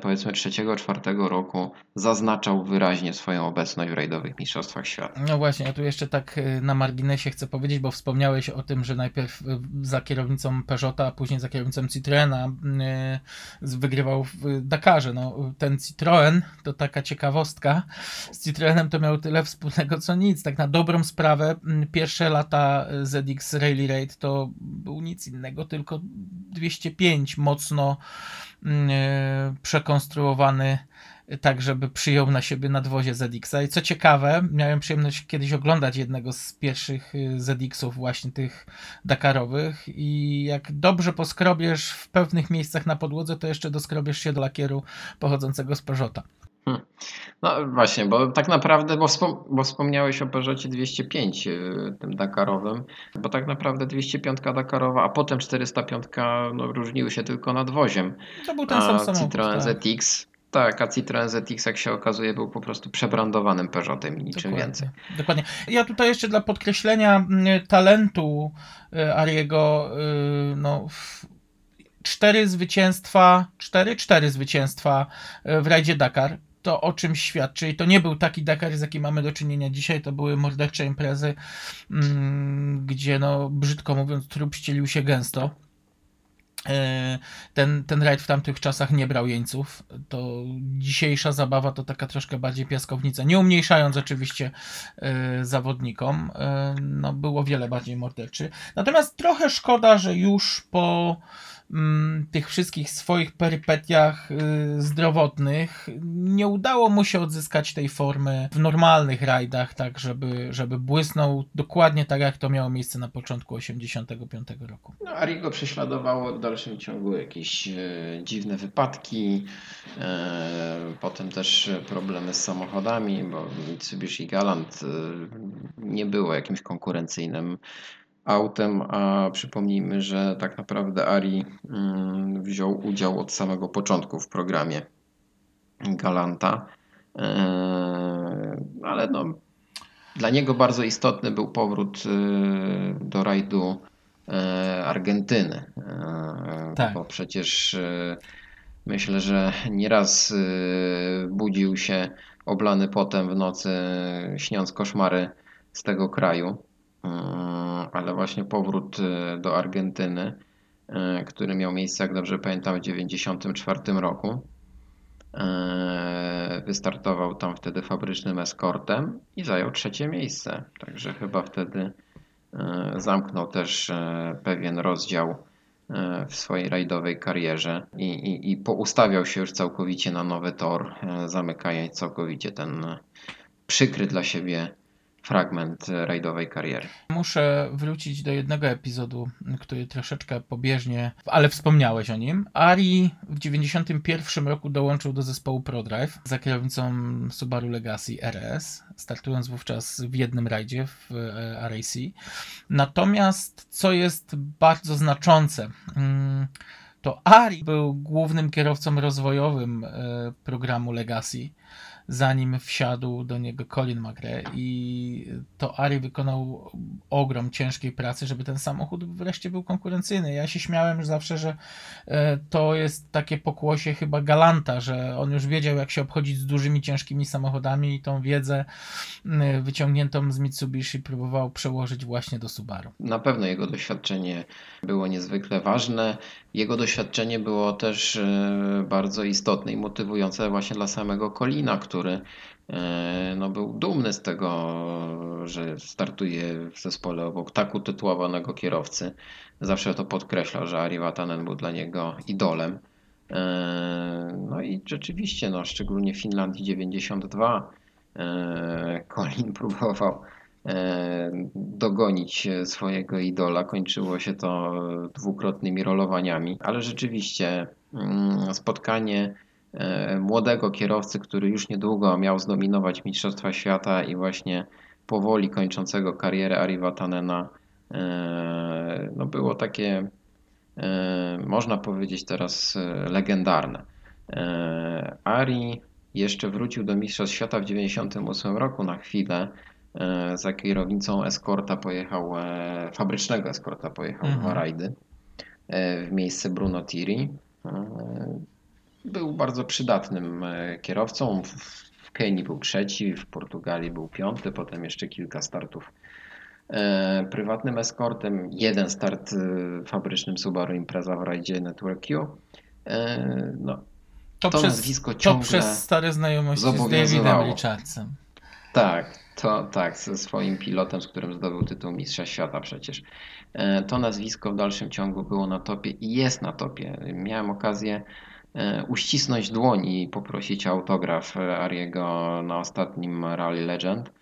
powiedzmy trzeciego, czwartego roku zaznaczał wyraźnie swoją obecność w rajdowych mistrzostwach świata. No właśnie, ja tu jeszcze tak y, na marginesie chcę powiedzieć, bo wspomniałeś o tym, że najpierw y, za kierownicą Peugeota, a później za kierownicą Citroena wygrywał w Dakarze. No, ten Citroen to taka ciekawostka. Z Citroenem to miał tyle wspólnego co nic. Tak na dobrą sprawę, pierwsze lata ZX Rally Raid to był nic innego, tylko 205 mocno przekonstruowany tak, żeby przyjął na siebie nadwozie ZX-a. I co ciekawe, miałem przyjemność kiedyś oglądać jednego z pierwszych y, ZX-ów, właśnie tych Dakarowych i jak dobrze poskrobiesz w pewnych miejscach na podłodze, to jeszcze doskrobiesz się do lakieru pochodzącego z Peugeota. No właśnie, bo tak naprawdę, bo, wspom bo wspomniałeś o Peugeotie 205, yy, tym Dakarowym, bo tak naprawdę 205 Dakarowa, a potem 405 no, różniły się tylko nadwoziem. To był ten sam A samochód. Citroen tak. ZX, tak, a Citroen ZX, jak się okazuje, był po prostu przebrandowanym Peugeotem i niczym Dokładnie, więcej. Dokładnie. Ja tutaj jeszcze dla podkreślenia mm, talentu y, Ariego, y, no, cztery zwycięstwa, cztery, cztery zwycięstwa y, w rajdzie Dakar. To o czym świadczy. I to nie był taki Dakar, z jakim mamy do czynienia dzisiaj. To były mordercze imprezy, mm, gdzie, no, brzydko mówiąc, trup ścielił się gęsto. E, Ten, ten rajd w tamtych czasach nie brał jeńców. To dzisiejsza zabawa to taka troszkę bardziej piaskownica. Nie umniejszając oczywiście e, zawodnikom, e, no było wiele bardziej morderczy. Natomiast trochę szkoda, że już po tych wszystkich swoich perypetiach y, zdrowotnych nie udało mu się odzyskać tej formy w normalnych rajdach, tak żeby, żeby błysnął dokładnie tak, jak to miało miejsce na początku 85 roku. No, Arigo prześladowało w dalszym ciągu jakieś e, dziwne wypadki, e, potem też problemy z samochodami, bo Mitsubishi Galant e, nie było jakimś konkurencyjnym autem, a przypomnijmy, że tak naprawdę Ari mm, wziął udział od samego początku w programie Galanta, E, ale no, dla niego bardzo istotny był powrót e, do rajdu e, Argentyny, E, Tak. bo przecież e, myślę, że nieraz budził się oblany potem w nocy, śniąc koszmary z tego kraju, ale właśnie powrót e, do Argentyny, e, który miał miejsce, jak dobrze pamiętam, w 1994 roku. E, Wystartował tam wtedy fabrycznym eskortem i zajął trzecie miejsce. Także chyba wtedy zamknął też pewien rozdział w swojej rajdowej karierze i, i, i poustawiał się już całkowicie na nowy tor, zamykając całkowicie ten przykry dla siebie fragment rajdowej kariery. Muszę wrócić do jednego epizodu, który troszeczkę pobieżnie, ale wspomniałeś o nim. Ari w 91 roku dołączył do zespołu ProDrive za kierownicą Subaru Legacy RS, startując wówczas w jednym rajdzie w e, RAC. Natomiast co jest bardzo znaczące, mm, to Ari był głównym kierowcą rozwojowym e, programu Legacy zanim wsiadł do niego Colin McRae i to Ari wykonał ogrom ciężkiej pracy, żeby ten samochód wreszcie był konkurencyjny. Ja się śmiałem zawsze, że e, to jest takie pokłosie chyba Galanta, że on już wiedział jak się obchodzić z dużymi, ciężkimi samochodami i tą wiedzę wyciągniętą z Mitsubishi próbował przełożyć właśnie do Subaru. Na pewno jego doświadczenie było niezwykle ważne. Jego doświadczenie było też e, bardzo istotne i motywujące właśnie dla samego Colina, który e, no, był dumny z tego, że startuje w zespole obok tak utytułowanego kierowcy. Zawsze to podkreślał, że Ari Vatanen był dla niego idolem. E, No i rzeczywiście, no, szczególnie w Finlandii 92 e, Colin próbował dogonić swojego idola. Kończyło się to dwukrotnymi rolowaniami, ale rzeczywiście mm, spotkanie młodego kierowcy, który już niedługo miał zdominować Mistrzostwa Świata i właśnie powoli kończącego karierę Ari Vatanena, e, no było takie, e, można powiedzieć teraz, e, legendarne. E, Ari jeszcze wrócił do Mistrzostw Świata w 1998 roku na chwilę. E, Za kierownicą eskorta pojechał, e, fabrycznego eskorta pojechał Mhm. dwa rajdy e, w miejsce Bruno Tiri. Był bardzo przydatnym e, kierowcą. W- Kenii był trzeci, w Portugalii był piąty, potem jeszcze kilka startów e, prywatnym eskortem, jeden start e, fabrycznym Subaru Impreza w rajdzie Network Q. No, To, To przez, nazwisko to przez stare znajomości z Davidem. Richardsem. Tak, to tak, ze swoim pilotem, z którym zdobył tytuł Mistrza Świata przecież. To nazwisko w dalszym ciągu było na topie i jest na topie. Miałem okazję uścisnąć dłoń i poprosić o autograf e, Ariego na ostatnim Rally Legend.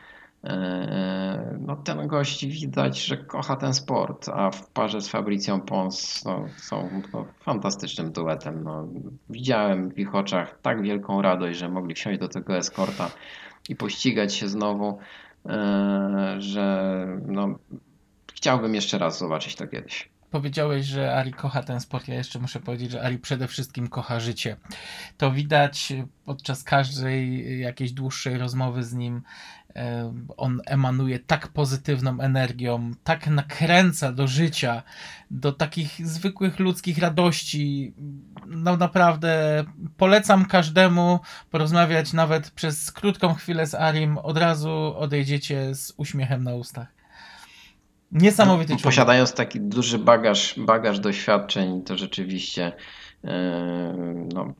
E, No ten gość widać, że kocha ten sport, a w parze z Fabrycją Pons no, są no, fantastycznym duetem. No, widziałem w ich oczach tak wielką radość, że mogli wsiąść do tego eskorta i pościgać się znowu, e, że no, chciałbym jeszcze raz zobaczyć to kiedyś. Powiedziałeś, że Ari kocha ten sport. Ja jeszcze muszę powiedzieć, że Ari przede wszystkim kocha życie. To widać podczas każdej jakiejś dłuższej rozmowy z nim. E, On emanuje tak pozytywną energią, tak nakręca do życia, do takich zwykłych ludzkich radości. No naprawdę polecam każdemu porozmawiać nawet przez krótką chwilę z Arim. Od razu odejdziecie z uśmiechem na ustach. Niesamowity człowiek. Posiadając taki duży bagaż, bagaż doświadczeń, to rzeczywiście e, no,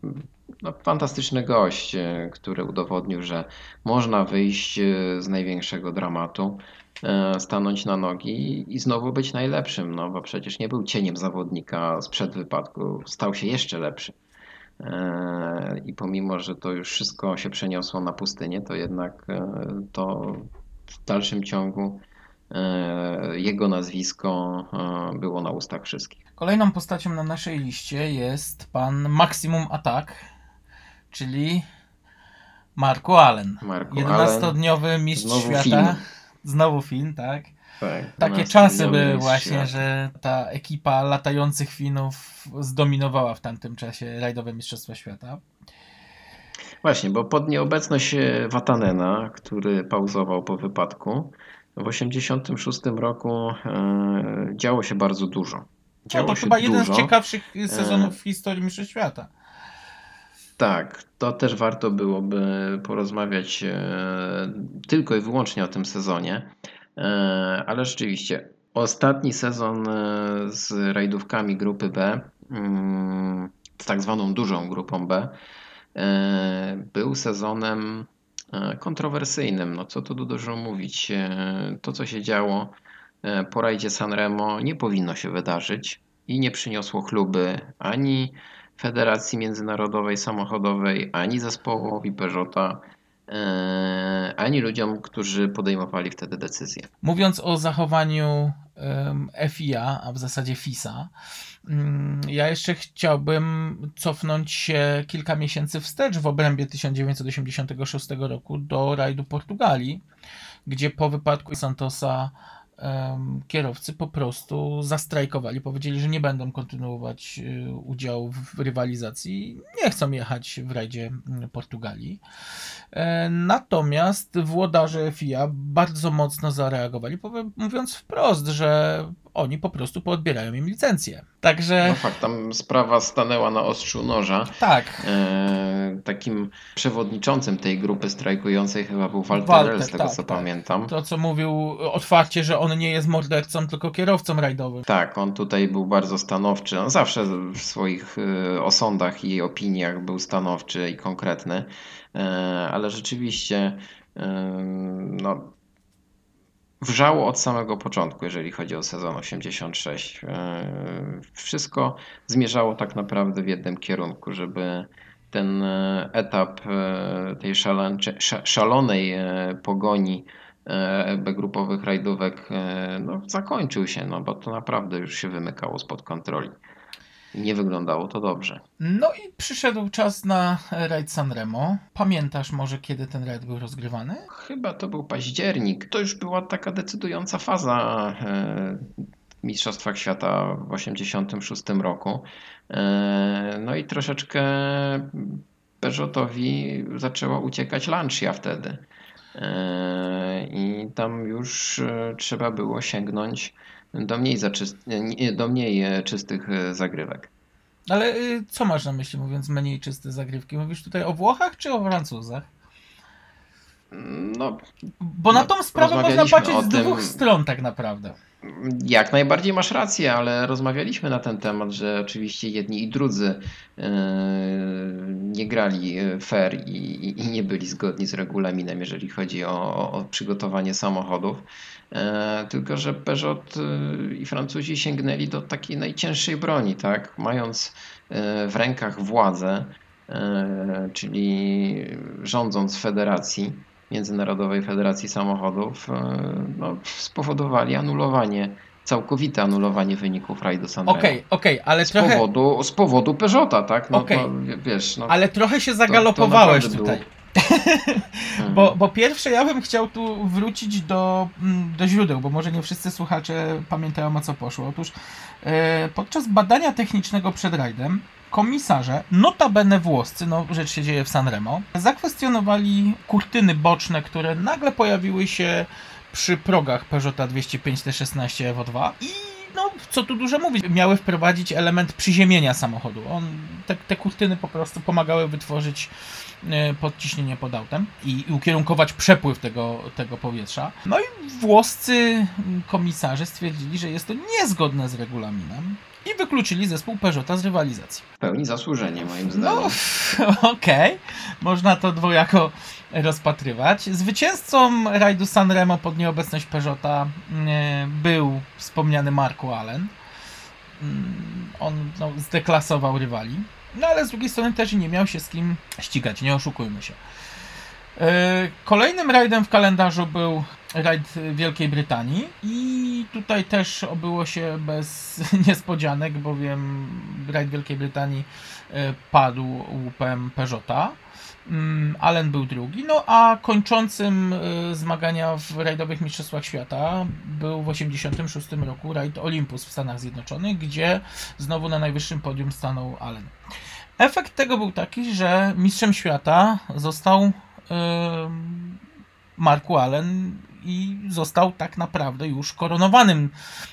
no, fantastyczny gość, e, który udowodnił, że można wyjść e, z największego dramatu, stanąć na nogi i znowu być najlepszym, no bo przecież nie był cieniem zawodnika sprzed wypadku, stał się jeszcze lepszy. I pomimo, że to już wszystko się przeniosło na pustynię, to jednak to w dalszym ciągu jego nazwisko e, było na ustach wszystkich. Kolejną postacią na naszej liście jest pan Maximum Attack, czyli Marco Allen. Marco 11-dniowy mistrz Znowu świata. Fin. Znowu Fin, tak? Tak, Takie 12 czasy były właśnie, świata. że ta ekipa latających Finów zdominowała w tamtym czasie rajdowe Mistrzostwa Świata. Właśnie, bo pod nieobecność e, Watanena, który pauzował po wypadku, w 1986 roku e, działo się bardzo dużo. No Działo to się chyba jeden dużo. z ciekawszych sezonów E. w historii Mistrzostw Świata. Tak, to też warto byłoby porozmawiać e, tylko i wyłącznie o tym sezonie, E, ale rzeczywiście ostatni sezon e, z rajdówkami grupy B, mm, z tak zwaną dużą grupą B, e, był sezonem e, kontrowersyjnym. No co tu dużo mówić. E, To, co się działo e, po rajdzie Sanremo nie powinno się wydarzyć i nie przyniosło chluby ani Federacji Międzynarodowej Samochodowej, ani zespołowi Peugeota, e, ani ludziom, którzy podejmowali wtedy decyzje. Mówiąc o zachowaniu FIA, a w zasadzie FISA, mm, ja jeszcze chciałbym cofnąć się kilka miesięcy wstecz w obrębie 1986 roku do rajdu Portugalii, gdzie po wypadku Santosa em, kierowcy po prostu zastrajkowali, powiedzieli, że nie będą kontynuować y, udziału w rywalizacji, nie chcą jechać w rajdzie mm, Portugalii. E, Natomiast włodarze FIA bardzo mocno zareagowali, mówiąc wprost, że oni po prostu poodbierają im licencję. Także No fakt, tam sprawa stanęła na ostrzu noża. tak, E, Takim przewodniczącym tej grupy strajkującej chyba był Walter, Walter, z tego tak, co tak. pamiętam. to co mówił otwarcie, że on nie jest mordercą, tylko kierowcą rajdowym. Tak, on tutaj był bardzo stanowczy. On zawsze w swoich y, osądach i opiniach był stanowczy i konkretny, E, ale rzeczywiście y, no, wrzało od samego początku, jeżeli chodzi o sezon 86. E, Wszystko zmierzało tak naprawdę w jednym kierunku, żeby ten e, etap e, tej szalonej pogoni B-grupowych rajdówek no, zakończył się, no bo to naprawdę już się wymykało spod kontroli. Nie wyglądało to dobrze. No i przyszedł czas na rajd Sanremo. Pamiętasz może, kiedy ten rajd był rozgrywany? Chyba to był październik. To już była taka decydująca faza e, Mistrzostwach Świata w 86 roku. E, No i troszeczkę Peugeotowi zaczęła uciekać Lancia wtedy. E, I tam już trzeba było sięgnąć do mniej, zaczyst... do mniej e, czystych e, zagrywek. Ale y, co masz na myśli, mówiąc mniej czyste zagrywki? Mówisz tutaj o Włochach czy o Francuzach? No, Bo na No, tą sprawę można patrzeć z tym- dwóch stron tak naprawdę. Jak najbardziej masz rację, ale rozmawialiśmy na ten temat, że oczywiście jedni i drudzy e, nie grali fair i, i- i nie byli zgodni z regulaminem, jeżeli chodzi o, o przygotowanie samochodów. E, Tylko, że Peugeot e, i Francuzi sięgnęli do takiej najcięższej broni, tak? Mając e, w rękach władzę, czyli rządząc federacji, Międzynarodowej Federacji Samochodów, no, spowodowali anulowanie, całkowite anulowanie wyników rajdu Sanremo. Okej, okej, ale Z trochę, powodu, z powodu Peugeota, tak? No Okej. to wiesz, no, ale trochę się to zagalopowałeś naprawdę tutaj. Mm. Bo, bo pierwsze ja bym chciał tu wrócić do, mm, do źródeł, bo może nie wszyscy słuchacze pamiętają o co poszło. Otóż e, podczas badania technicznego przed rajdem komisarze, notabene włoscy, no rzecz się dzieje w Sanremo, zakwestionowali kurtyny boczne, które nagle pojawiły się przy progach Peugeota 205 T16 Evo2 i no, co tu dużo mówić, miały wprowadzić element przyziemienia samochodu. On, te, te kurtyny po prostu pomagały wytworzyć e, podciśnienie pod autem i, ukierunkować przepływ tego, tego powietrza. No i włoscy komisarze stwierdzili, że jest to niezgodne z regulaminem i wykluczyli zespół Peugeota z rywalizacji. W pełni zasłużenie moim zdaniem. No, okej, można to dwojako rozpatrywać. Zwycięzcą rajdu Sanremo pod nieobecność Peugeota e, był wspomniany Marco Allen. Mm, On no, zdeklasował rywali, no ale z drugiej strony też nie miał się z kim ścigać, nie oszukujmy się. E, Kolejnym rajdem w kalendarzu był rajd Wielkiej Brytanii i tutaj też obyło się bez niespodzianek, bowiem rajd Wielkiej Brytanii e, padł łupem Peugeota. Mm, Allen był drugi, no a kończącym e, zmagania w rajdowych Mistrzostwach Świata był w 1986 roku rajd Olympus w Stanach Zjednoczonych, gdzie znowu na najwyższym podium stanął Allen. Efekt tego był taki, że mistrzem świata został em, Marku Allen i został tak naprawdę już koronowanym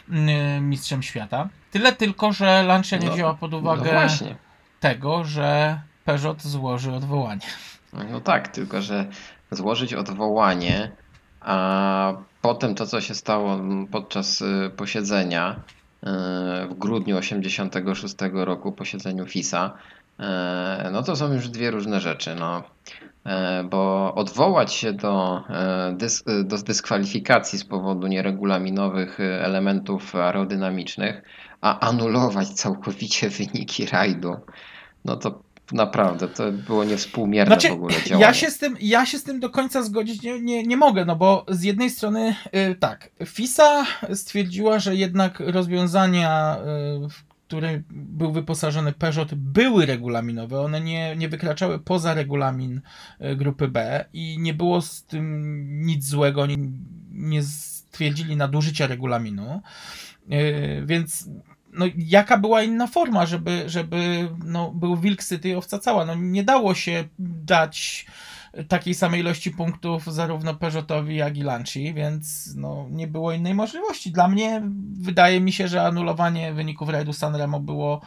mm, mistrzem świata. Tyle tylko, że Lancia nie No, wzięła pod No uwagę właśnie. tego, że Peugeot złoży odwołanie. No tak, tylko że złożyć odwołanie, a potem to, co się stało podczas y, posiedzenia y, w grudniu 86 roku, posiedzeniu FISA, y, no to są już dwie różne rzeczy. No. Bo odwołać się do, dys, do dyskwalifikacji z powodu nieregulaminowych elementów aerodynamicznych, a anulować całkowicie wyniki rajdu, no to naprawdę to było niewspółmierne Znaczy, w ogóle działanie. ja się, z tym, ja się z tym do końca zgodzić nie, nie, nie mogę, no bo z jednej strony y, tak, FISA stwierdziła, że jednak rozwiązania, y, w które był wyposażony Peugeot, były regulaminowe, one nie, nie wykraczały poza regulamin y, grupy B i nie było z tym nic złego, oni nie stwierdzili nadużycia regulaminu, y, więc no, jaka była inna forma, żeby, żeby no, był Wilk City i owca cała. No, nie dało się dać takiej samej ilości punktów zarówno Peugeotowi, jak i Lanci, więc no, nie było innej możliwości. Dla mnie wydaje mi się, że anulowanie wyników rajdu Sanremo było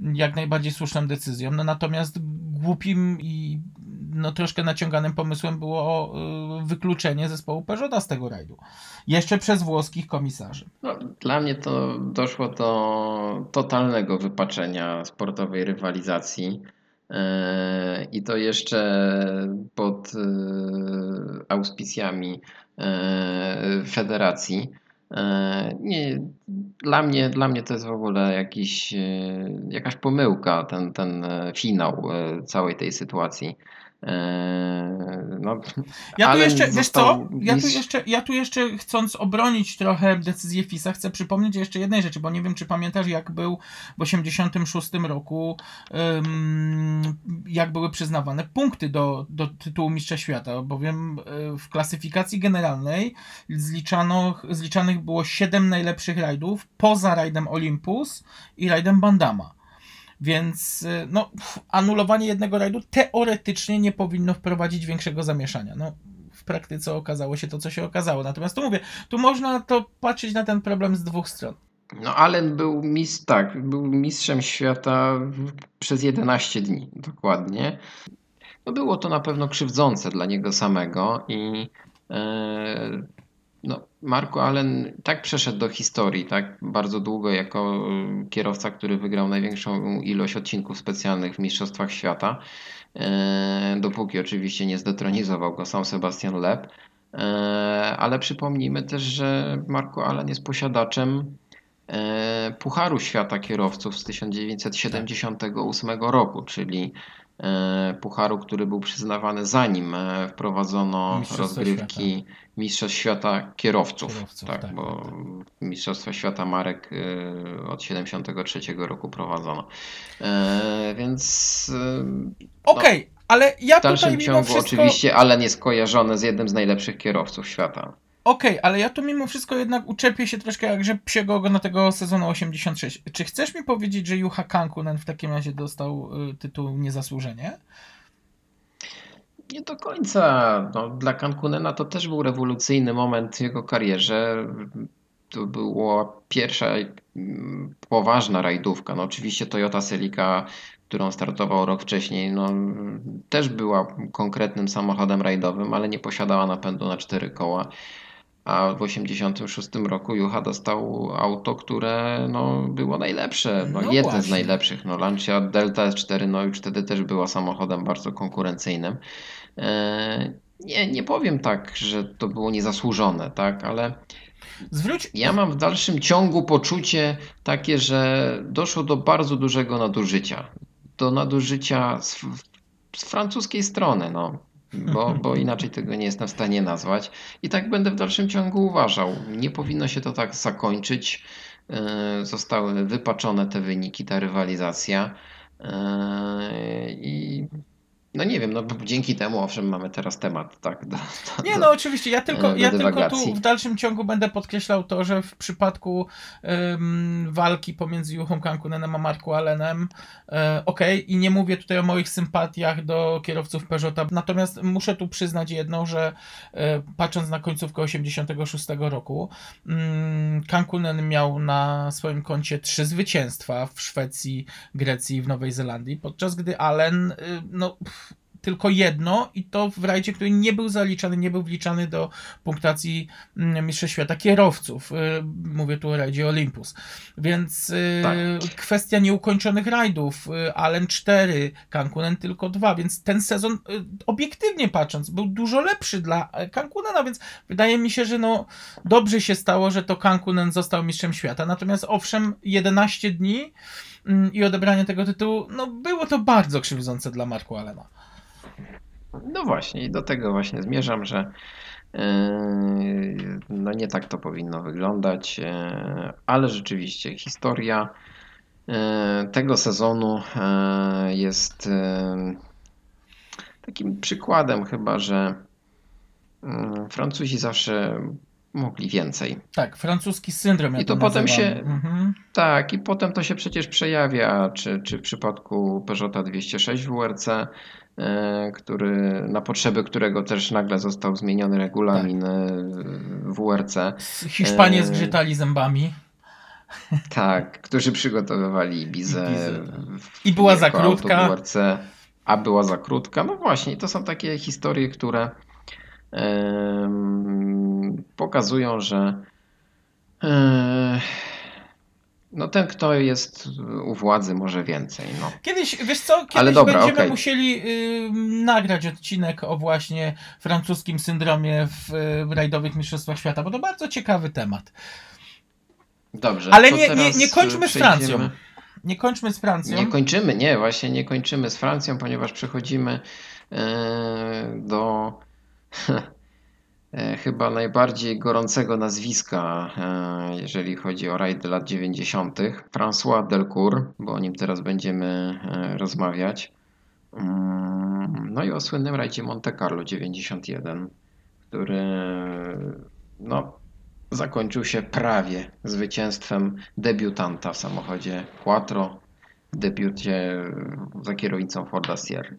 jak najbardziej słuszną decyzją, no, natomiast głupim i no, troszkę naciąganym pomysłem było y, wykluczenie zespołu Peugeota z tego rajdu. Jeszcze przez włoskich komisarzy. No, dla mnie to doszło do totalnego wypaczenia sportowej rywalizacji. E, I to jeszcze pod e, auspicjami e, federacji. E, Nie, dla mnie, dla mnie to jest w ogóle jakiś, e, jakaś pomyłka, ten, ten e, finał całej tej sytuacji. E, No, Ja tu jeszcze, wiesz co, ja tu jeszcze, ja tu jeszcze chcąc obronić trochę decyzję FISA, chcę przypomnieć jeszcze jednej rzeczy, bo nie wiem, czy pamiętasz, jak był w 86 roku, jak były przyznawane punkty do, do tytułu Mistrza Świata, bowiem y, w klasyfikacji generalnej zliczano, zliczanych było 7 najlepszych rajdów, poza rajdem Olympus i rajdem Bandama. Więc y, no, anulowanie jednego rajdu teoretycznie nie powinno wprowadzić większego zamieszania. No, w praktyce okazało się to, co się okazało. Natomiast tu mówię, tu można to patrzeć na ten problem z dwóch stron. No Allen był mistrz, tak, był mistrzem świata przez 11 dni dokładnie. No było to na pewno krzywdzące dla niego samego i e, no, Marco Allen tak przeszedł do historii, tak bardzo długo jako e, kierowca, który wygrał największą ilość odcinków specjalnych w Mistrzostwach Świata, e, dopóki oczywiście nie zdetronizował go sam Sebastian Loeb. E, Ale przypomnijmy też, że Marco Allen jest posiadaczem Pucharu Świata Kierowców z 1978 roku, czyli e, pucharu, który był przyznawany zanim e, wprowadzono Mistrzostwa rozgrywki Mistrzostw Świata Kierowców. Kierowców, tak, tak, bo tak, Mistrzostwa Świata Marek e, od 73 roku prowadzono. E, Więc e, Okej, ale ja w dalszym tutaj ciągu wszystko... oczywiście Allen jest kojarzony z jednym z najlepszych kierowców świata. Okej, ale ja tu mimo wszystko jednak uczepię się troszkę jak grzyb psiego ogona tego sezonu 86. Czy chcesz mi powiedzieć, że Juha Kankunen w takim razie dostał y, tytuł niezasłużenie? Nie do końca. No, dla Cankunena to też był rewolucyjny moment w jego karierze. To była pierwsza poważna rajdówka. No, oczywiście Toyota Celica, którą startował rok wcześniej, no, też była konkretnym samochodem rajdowym, ale nie posiadała napędu na cztery koła. A w 1986 roku Juha dostał auto, które no, było najlepsze, no, No jedne z najlepszych. No, Lancia Delta S4 no, już wtedy też była samochodem bardzo konkurencyjnym. E, Nie, nie powiem tak, że to było niezasłużone, tak, ale Zwróć... ja mam w dalszym ciągu poczucie takie, że doszło do bardzo dużego nadużycia. Do nadużycia z, z francuskiej strony, no. Bo, bo inaczej tego nie jestem w stanie nazwać. I tak będę w dalszym ciągu uważał. Nie powinno się to tak zakończyć. E, Zostały wypaczone te wyniki, ta rywalizacja. E, I no nie wiem, no dzięki temu owszem mamy teraz temat, tak. Do, do, Nie, no oczywiście, ja tylko, ja tylko tu w dalszym ciągu będę podkreślał to, że w przypadku em, walki pomiędzy Juchą Kankunenem a Marku Allenem, e, okej, i nie mówię tutaj o moich sympatiach do kierowców Peugeota, natomiast muszę tu przyznać jedno, że e, patrząc na końcówkę 86 roku, mm, Kankunen miał na swoim koncie trzy zwycięstwa w Szwecji, Grecji i w Nowej Zelandii, podczas gdy Allen, y, no pff, tylko jedno i to w rajdzie, który nie był zaliczany, nie był wliczany do punktacji mm, Mistrzostw Świata kierowców. Y, Mówię tu o rajdzie Olympus. Więc y, Tak. kwestia nieukończonych rajdów. y, Allen 4, Cancunen tylko 2, więc ten sezon obiektywnie patrząc był dużo lepszy dla e, Cancunena, więc wydaje mi się, że no dobrze się stało, że to Cancunen został mistrzem świata. Natomiast owszem, 11 dni mm, i odebranie tego tytułu, no było to bardzo krzywdzące dla Marku Allena. No właśnie, i do tego właśnie zmierzam, że yy, no nie tak to powinno wyglądać, yy, ale rzeczywiście historia yy, tego sezonu jest takim przykładem chyba, że Francuzi zawsze mogli więcej. Tak, francuski syndrom. Ja I to potem nazywam. się- Mhm. Tak, i potem to się przecież przejawia, czy, czy w przypadku Peugeota 206 WRC, e, który, na potrzeby którego też nagle został zmieniony regulamin e, WRC. Hiszpanie Eee. zgrzytali zębami. Tak, którzy przygotowywali Ibizę. W- I była za krótka. WRC, a była za krótka. No właśnie, to są takie historie, które pokazują, że e, no ten, kto jest u władzy, może więcej. No. Kiedyś, wiesz co, kiedyś Ale dobra, będziemy okej. musieli y, nagrać odcinek o właśnie francuskim syndromie w y, rajdowych mistrzostwach świata, bo to bardzo ciekawy temat. Dobrze. Ale nie, nie, nie kończmy z Francją. Nie kończmy z Francją. Nie kończymy, nie, właśnie nie kończymy z Francją, ponieważ przechodzimy e, do chyba najbardziej gorącego nazwiska, e, jeżeli chodzi o rajdy lat 90. François Delcourt, bo o nim teraz będziemy e, rozmawiać. Mm, No i o słynnym rajdzie Monte Carlo 91, który no, zakończył się prawie zwycięstwem debiutanta w samochodzie Quattro, w debiucie za kierownicą Forda Sierra.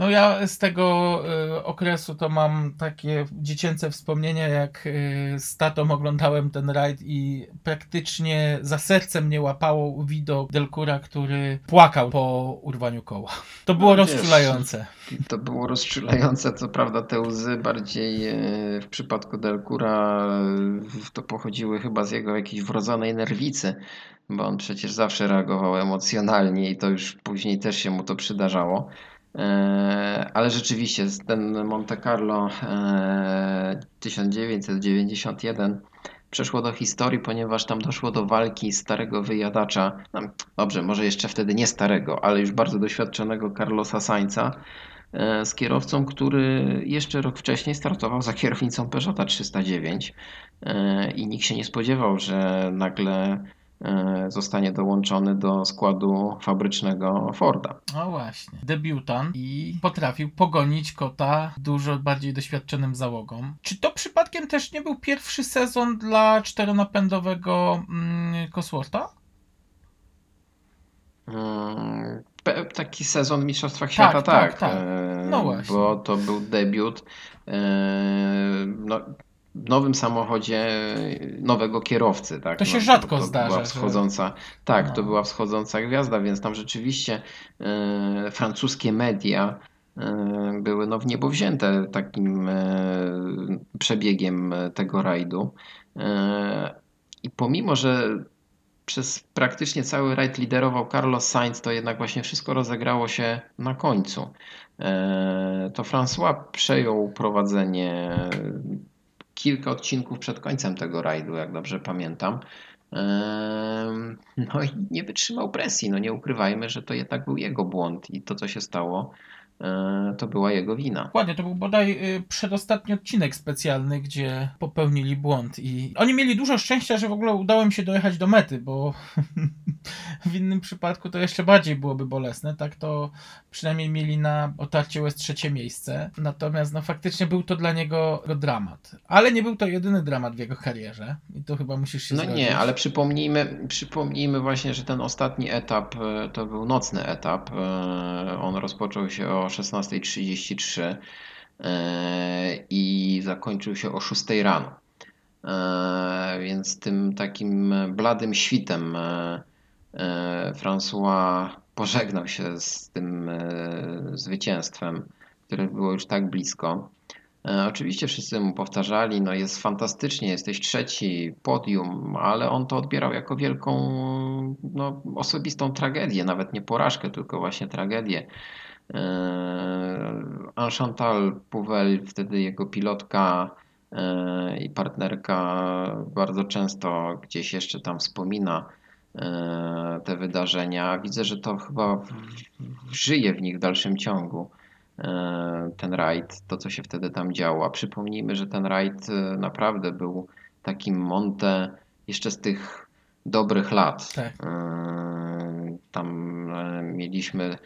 No ja z tego y, okresu to mam takie dziecięce wspomnienia, jak y, z tatą oglądałem ten rajd i praktycznie za serce mnie łapało widok Delcura, który płakał po urwaniu koła. To było No wiesz, rozczulające. To było rozczulające, co prawda te łzy bardziej e, w przypadku Delcura e, to pochodziły chyba z jego jakiejś wrodzonej nerwicy, bo on przecież zawsze reagował emocjonalnie i to już później też się mu to przydarzało. E, Ale rzeczywiście ten Monte Carlo e, 1991 przeszło do historii, ponieważ tam doszło do walki starego wyjadacza, dobrze, może jeszcze wtedy nie starego, ale już bardzo doświadczonego Carlosa Sainza e, z kierowcą, który jeszcze rok wcześniej startował za kierownicą Peugeota 309 e, i nikt się nie spodziewał, że nagle e, zostanie dołączony do składu fabrycznego Forda. No właśnie. Debiutant i potrafił pogonić kota dużo bardziej doświadczonym załogą. Czy to przypadkiem też nie był pierwszy sezon dla czteronapędowego mm, Coswortha? Mm, pe- Taki sezon w Mistrzostwach Świata, tak, tak. tak. e, No właśnie. Bo to był debiut e, no, nowym samochodzie nowego kierowcy. Tak? To się No, rzadko to zdarza, Była że- wschodząca, tak, No. to była wschodząca gwiazda, więc tam rzeczywiście e, francuskie media e, były no, w niebo wzięte takim e, przebiegiem tego rajdu. I pomimo, że przez praktycznie cały rajd liderował Carlos Sainz, to jednak właśnie wszystko rozegrało się na końcu. To François przejął prowadzenie kilka odcinków przed końcem tego rajdu, jak dobrze pamiętam. E, No i nie wytrzymał presji. No nie ukrywajmy, że to jednak był jego błąd i to, co się stało, to była jego wina. Dokładnie, to był bodaj y, przedostatni odcinek specjalny, gdzie popełnili błąd i oni mieli dużo szczęścia, że w ogóle udało im się dojechać do mety, bo w innym przypadku to jeszcze bardziej byłoby bolesne, tak to przynajmniej mieli na otarcie łez trzecie miejsce, natomiast no faktycznie był to dla niego dramat, ale nie był to jedyny dramat w jego karierze i to chyba musisz się No zgodzić. nie, ale przypomnijmy, przypomnijmy właśnie, że ten ostatni etap e, to był nocny etap. E, On rozpoczął się o 16.33 e, i zakończył się o 6 rano. E, Więc tym takim bladym świtem e, François pożegnał się z tym zwycięstwem, które było już tak blisko. Oczywiście wszyscy mu powtarzali, no jest fantastycznie, jesteś trzeci, podium, ale on to odbierał jako wielką, no, osobistą tragedię, nawet nie porażkę, tylko właśnie tragedię. Enchantal Pouvel, wtedy jego pilotka e, i partnerka, bardzo często gdzieś jeszcze tam wspomina e, te wydarzenia. Widzę, że to chyba żyje w nich w dalszym ciągu e, ten rajd, to co się wtedy tam działo. A przypomnijmy, że ten rajd naprawdę był takim Monte jeszcze z tych dobrych lat. Tak. Tam mieliśmy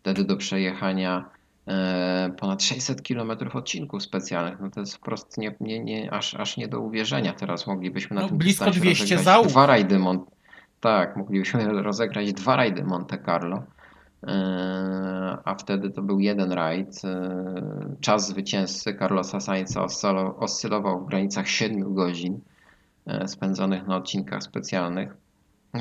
wtedy do przejechania e, ponad 600 km odcinków specjalnych. No to jest wprost nie, nie, nie, aż, aż nie do uwierzenia. Teraz moglibyśmy na No, tym blisko dystansie 200 rozegrać załóg. Dwa rajdy Mon- tak, moglibyśmy rozegrać dwa rajdy Monte Carlo. E, A wtedy to był jeden rajd. E, Czas zwycięzcy Carlosa Sainza oscylo- oscylował w granicach 7 godzin spędzonych na odcinkach specjalnych.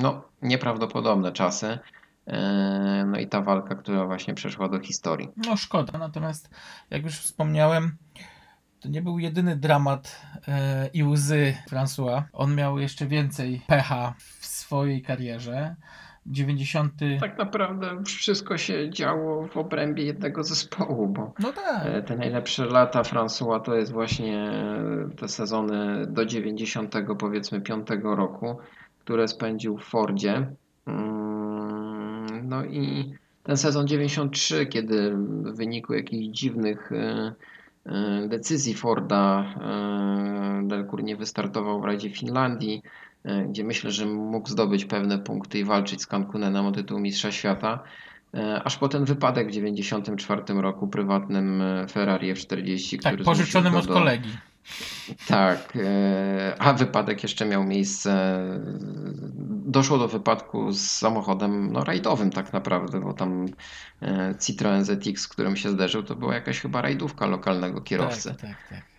No, nieprawdopodobne czasy. E, No i ta walka, która właśnie przeszła do historii. No szkoda, natomiast jak już wspomniałem, to nie był jedyny dramat e, i łzy François. On miał jeszcze więcej pecha w swojej karierze. 90. Tak naprawdę wszystko się działo w obrębie jednego zespołu, bo No tak. e, te najlepsze lata François to jest właśnie e, te sezony do 90 powiedzmy 5 roku, które spędził w Fordzie. No i ten sezon 93, kiedy w wyniku jakichś dziwnych e, e, decyzji Forda e, Delcourt nie wystartował w rajdzie Finlandii, gdzie myślę, że mógł zdobyć pewne punkty i walczyć z Cancunenem o tytuł Mistrza Świata. Aż po ten wypadek w 94 roku prywatnym Ferrari F40, Tak, który pożyczonym od do, kolegi. Tak, e, a wypadek jeszcze miał miejsce. Doszło do wypadku z samochodem no, rajdowym tak naprawdę, bo tam e, Citroen ZX, z którym się zderzył, to była jakaś chyba rajdówka lokalnego kierowcy. Tak, tak, tak.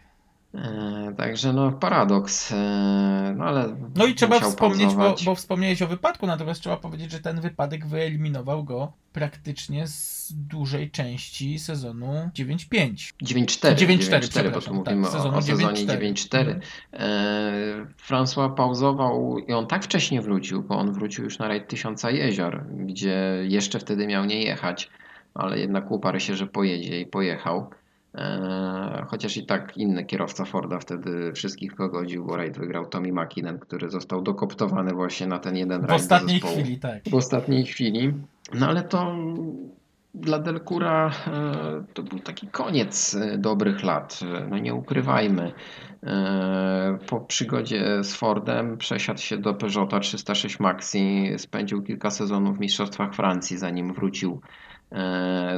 E, Także no paradoks, e, no ale No i trzeba wspomnieć, bo, bo wspomniałeś o wypadku, natomiast trzeba powiedzieć, że ten wypadek wyeliminował go praktycznie z dużej części sezonu 9-5. 9-4, 9-4, 9-4, bo tu mówimy tak, o, o sezonie 9-4. 9-4. E, François pauzował i on tak wcześnie wrócił, bo on wrócił już na rajd Tysiąca Jezior, gdzie jeszcze wtedy miał nie jechać, ale jednak uparł się, że pojedzie i pojechał. E, Chociaż i tak inny kierowca Forda wtedy wszystkich pogodził, bo rajd wygrał Tommy Makinen, który został dokoptowany właśnie na ten jeden W rajd do ostatniej chwili, tak. w ostatniej chwili. No ale to dla Delcura e, to był taki koniec e, dobrych lat. No nie ukrywajmy. Po przygodzie z Fordem przesiadł się do Peugeota 306 Maxi, spędził kilka sezonów w Mistrzostwach Francji, zanim wrócił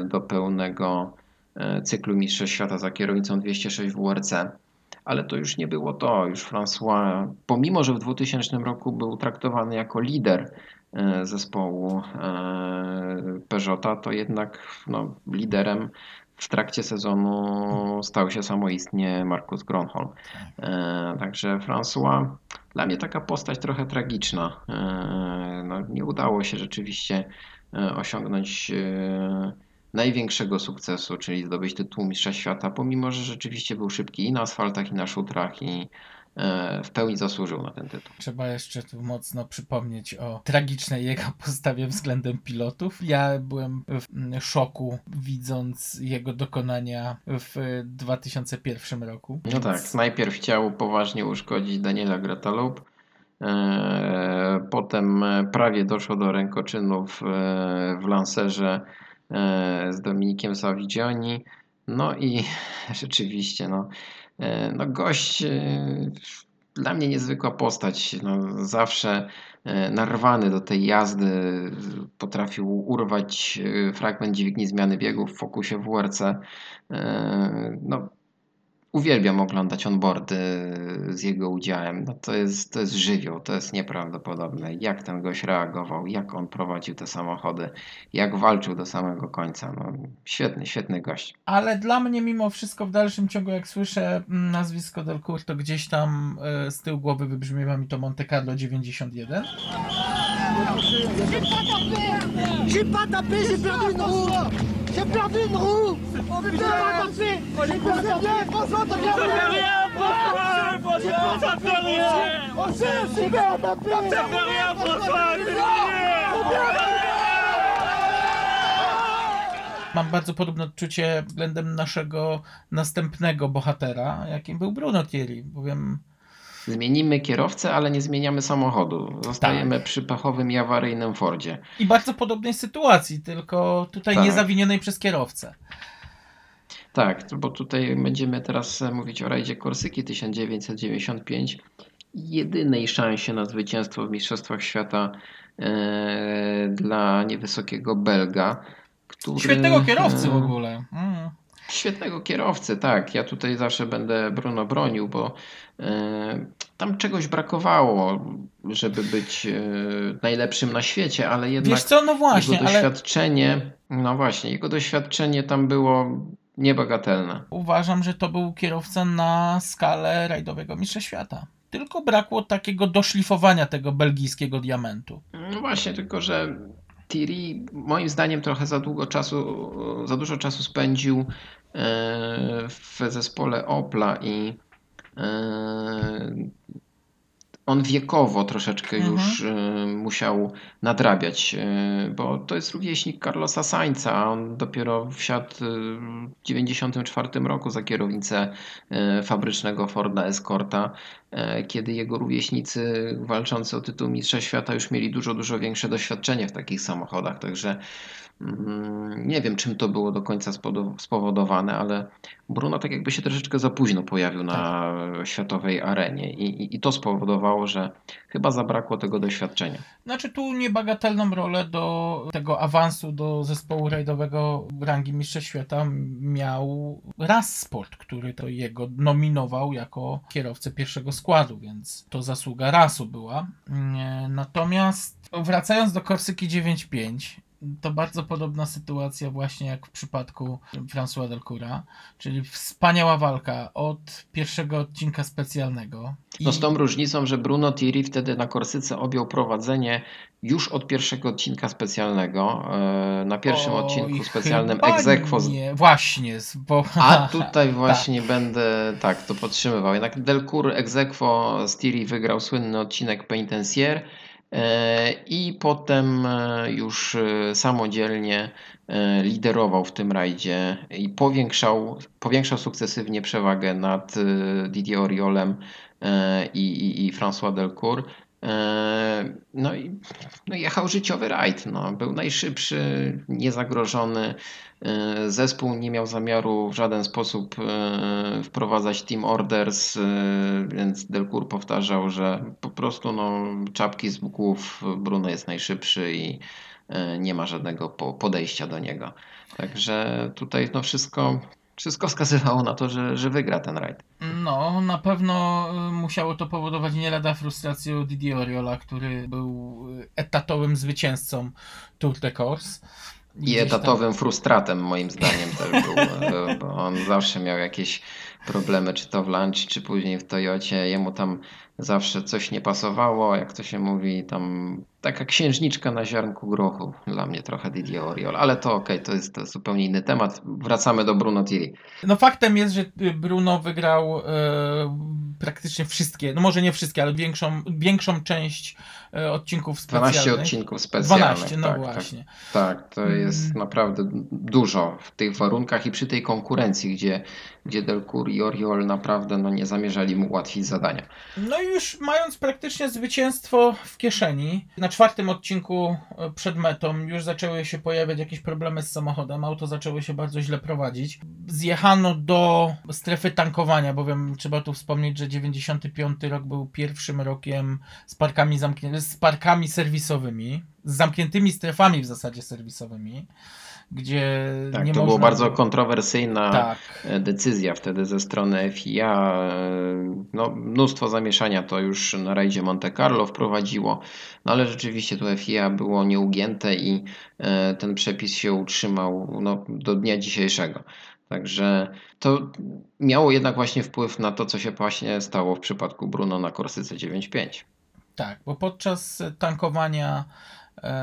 do pełnego cyklu Mistrzostw Świata za kierownicą 206 WRC. Ale to już nie było to. Już François, pomimo że w 2000 roku był traktowany jako lider e, zespołu e, Peugeota, to jednak no, liderem w trakcie sezonu stał się samoistnie Markus Gronholm. E, Także François, dla mnie taka postać trochę tragiczna. E, No, nie udało się rzeczywiście e, osiągnąć e, największego sukcesu, czyli zdobyć tytuł Mistrza Świata, pomimo że rzeczywiście był szybki i na asfaltach, i na szutrach i e, w pełni zasłużył na ten tytuł. Trzeba jeszcze tu mocno przypomnieć o tragicznej jego postawie względem pilotów. Ja byłem w mm, szoku widząc jego dokonania w 2001 roku. No tak, najpierw chciał poważnie uszkodzić Daniela Grataloup, e, potem prawie doszło do rękoczynów e, w Lancerze z Dominikiem Savigioni, no i rzeczywiście, no, e, no gość, e, dla mnie niezwykła postać, no, zawsze e, narwany do tej jazdy, potrafił urwać e, fragment dźwigni zmiany biegów w fokusie WRC, e, no Uwielbiam oglądać onboardy z jego udziałem. No to, jest, to jest żywioł, to jest nieprawdopodobne. Jak ten gość reagował, jak on prowadził te samochody, jak walczył do samego końca. No, świetny, świetny gość. Ale dla mnie mimo wszystko w dalszym ciągu jak słyszę mm, nazwisko Delcourt, to gdzieś tam e, z tyłu głowy wybrzmiewa mi to Monte Carlo 91. J'ai pas tapé, j'ai perdu une roue J'ai perdu une roue. Putain, J'ai François, t'as fait rien, François fait rien. On sait, c'est bien tapé Ça fait rien, François Mam bardzo podobne odczucie względem naszego następnego bohatera, jakim był Bruno Thierry, bowiem Zmienimy kierowcę, ale nie zmieniamy samochodu. Zostajemy przy pechowym i awaryjnym Fordzie. i bardzo podobnej sytuacji, tylko tutaj Tak. nie zawinionej przez kierowcę. Tak, bo tutaj będziemy teraz e, mówić o rajdzie Korsyki 1995. Jedynej szansie na zwycięstwo w Mistrzostwach Świata e, dla niewysokiego Belga. Który, Świetnego kierowcy w e, ogóle. Mm. Świetnego kierowcy, tak. Ja tutaj zawsze będę Bruno bronił, bo e, tam czegoś brakowało, żeby być e, najlepszym na świecie, ale jednak Wiesz co, no właśnie, jego ale doświadczenie, no właśnie, jego doświadczenie tam było niebagatelne. uważam, że to był kierowca na skalę rajdowego mistrza świata. Tylko brakło takiego doszlifowania tego belgijskiego diamentu. No właśnie, tylko że Thierry moim zdaniem trochę za długo czasu, za dużo czasu spędził e, w zespole Opla i e, on wiekowo troszeczkę Mhm. już e, musiał nadrabiać, e, bo to jest rówieśnik Carlosa Sainza, a on dopiero wsiadł e, w 1994 roku za kierownicę fabrycznego Forda Escorta. kiedy jego rówieśnicy walczący o tytuł Mistrza Świata już mieli dużo, dużo większe doświadczenie w takich samochodach. Także nie wiem, czym to było do końca spowodowane, ale Bruno tak jakby się troszeczkę za późno pojawił na światowej arenie i, i, i to spowodowało, że chyba zabrakło tego doświadczenia. Znaczy tu niebagatelną rolę do tego awansu do zespołu rajdowego rangi Mistrza Świata miał Ras Sport, który to jego nominował jako kierowcę pierwszego składu, więc to zasługa Rasu była. Nie, Natomiast wracając do Korsyki 9.5, to bardzo podobna sytuacja właśnie jak w przypadku François Delcoura, czyli wspaniała walka od pierwszego odcinka specjalnego. I- No z tą różnicą, że Bruno Thierry wtedy na Korsyce objął prowadzenie już od pierwszego odcinka specjalnego. e, Na pierwszym Oj, odcinku specjalnym egzekwo Nie, właśnie, bo A tutaj właśnie będę tak to podtrzymywał. Jednak Delcourt egzekwo z Thierry wygrał słynny odcinek Penitencier i potem e, już e, samodzielnie e, liderował w tym rajdzie i powiększał, powiększał sukcesywnie przewagę nad e, Didier Oriolem e, i, i, i François Delcourt. E, No i no jechał życiowy rajd. No. Był najszybszy, niezagrożony. E, Zespół nie miał zamiaru w żaden sposób e, wprowadzać team orders, więc Delcourt powtarzał, że po prostu no, czapki z głów Bruno jest najszybszy i nie ma żadnego po- podejścia do niego. Także tutaj no wszystko, wszystko wskazywało na to, że, że wygra ten rajd. No, na pewno y, musiało to powodować nie lada frustrację u Didier Oriola, który był y, etatowym zwycięzcą Tour de Corse. I Gdzieś tam- etatowym frustratem moim zdaniem też był, bo on zawsze miał jakieś problemy, czy to w Lancia, czy później w Toyocie. Jemu tam zawsze coś nie pasowało, jak to się mówi, tam taka księżniczka na ziarnku grochu. Dla mnie trochę Didier Oriol, ale to okej, to, jest, to jest zupełnie inny temat. Wracamy do Bruno Thierry. No faktem jest, że Bruno wygrał e, praktycznie wszystkie, no może nie wszystkie, ale większą, większą część e, odcinków specjalnych. 12 odcinków specjalnych. 12, no tak, właśnie. Tak, tak, to jest Mm. naprawdę dużo w tych warunkach i przy tej konkurencji, gdzie, gdzie Delcourt i Oriol naprawdę no, nie zamierzali mu ułatwić zadania. No i już mając praktycznie zwycięstwo w kieszeni, na czwartym odcinku e, przed metą już zaczęły się pojawiać jakieś problemy z samochodem, auto zaczęło się bardzo źle prowadzić. Zjechano do strefy tankowania, bowiem trzeba tu wspomnieć, że 95 rok był pierwszym rokiem z parkami, zamknię- z parkami serwisowimi, z zamkniętymi strefami w zasadzie serwisowymi, gdzie Tak, nie to można... była bardzo kontrowersyjna Tak. e, decyzja wtedy ze strony FIA. e, No, mnóstwo zamieszania to już na rajdzie Monte Carlo wprowadziło, no ale rzeczywiście tu FIA było nieugięte i e, ten przepis się utrzymał no, do dnia dzisiejszego. Także to miało jednak właśnie wpływ na to, co się właśnie stało w przypadku Bruno na Korsyce 9.5. Tak, bo podczas tankowania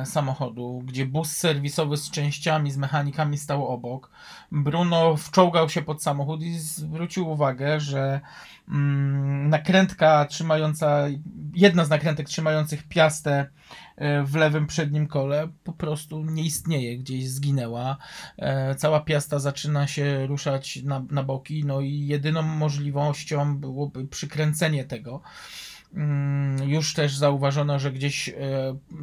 samochodu, gdzie bus serwisowy z częściami, z mechanikami stał obok, Bruno wczołgał się pod samochód i zwrócił uwagę, że mm, nakrętka trzymająca, jedna z nakrętek trzymających piastę e, w lewym przednim kole po prostu nie istnieje, gdzieś zginęła. E, Cała piasta zaczyna się ruszać na, na boki, no i jedyną możliwością byłoby przykręcenie tego. Mm, Już też zauważono, że gdzieś e,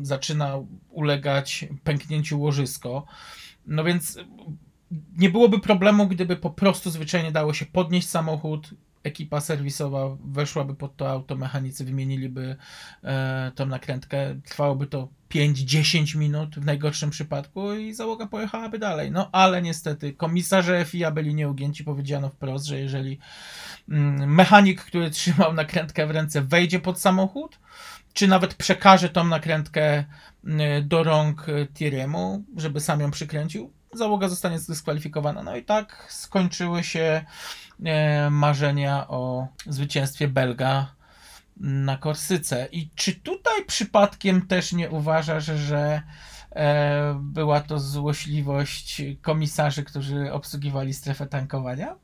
zaczyna ulegać pęknięciu łożysko. No więc nie byłoby problemu, gdyby po prostu zwyczajnie dało się podnieść samochód, ekipa serwisowa weszłaby pod to auto, mechanicy wymieniliby e, tą nakrętkę, trwałoby to 5-10 minut w najgorszym przypadku i załoga pojechałaby dalej. No ale niestety komisarze FIA byli nieugięci, powiedziano wprost, że jeżeli mm, mechanik, który trzymał nakrętkę w ręce wejdzie pod samochód, czy nawet przekaże tą nakrętkę mm, do rąk e, Thierry'emu, żeby sam ją przykręcił, załoga zostanie zdyskwalifikowana. No i tak skończyły się marzenia o zwycięstwie Belga na Korsyce. I czy tutaj przypadkiem też nie uważasz, że e, była to złośliwość komisarzy, którzy obsługiwali strefę tankowania?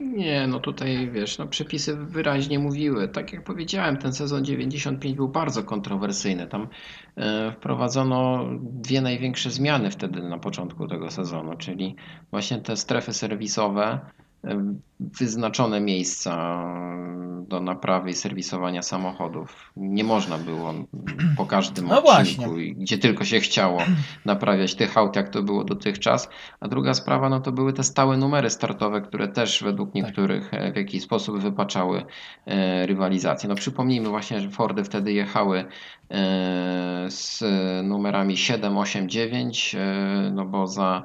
Nie, no tutaj wiesz, no przepisy wyraźnie mówiły. Tak jak powiedziałem, ten sezon 95 był bardzo kontrowersyjny. Tam e, wprowadzono dwie największe zmiany wtedy na początku tego sezonu, czyli właśnie te strefy serwisowe, e, wyznaczone miejsca do naprawy i serwisowania samochodów. Nie można było po każdym No odcinku, właśnie. gdzie tylko się chciało, naprawiać tych aut, jak to było dotychczas. A druga sprawa, no to były te stałe numery startowe, które też według niektórych e, w jakiś sposób wypaczały e, rywalizację. No przypomnijmy właśnie, że Fordy wtedy jechały e, z numerami 7, 8, 9, e, no bo za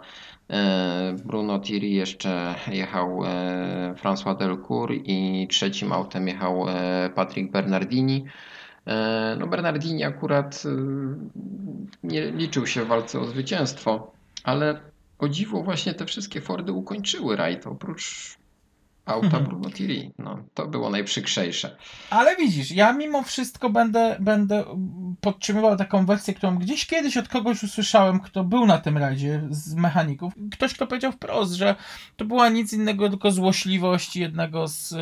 Bruno Thierry jeszcze jechał e, François Delcourt i trzecim autem jechał e, Patrick Bernardini. E, No Bernardini akurat e, nie liczył się w walce o zwycięstwo, ale o dziwo właśnie te wszystkie Fordy ukończyły rajd, oprócz auta Bruno Thierry. No, to było najprzykrzejsze. Ale widzisz, ja mimo wszystko będę, będę podtrzymywał taką wersję, którą gdzieś kiedyś od kogoś usłyszałem, kto był na tym rajdzie z mechaników. Ktoś, kto powiedział wprost, że to była nic innego, tylko złośliwość jednego z y,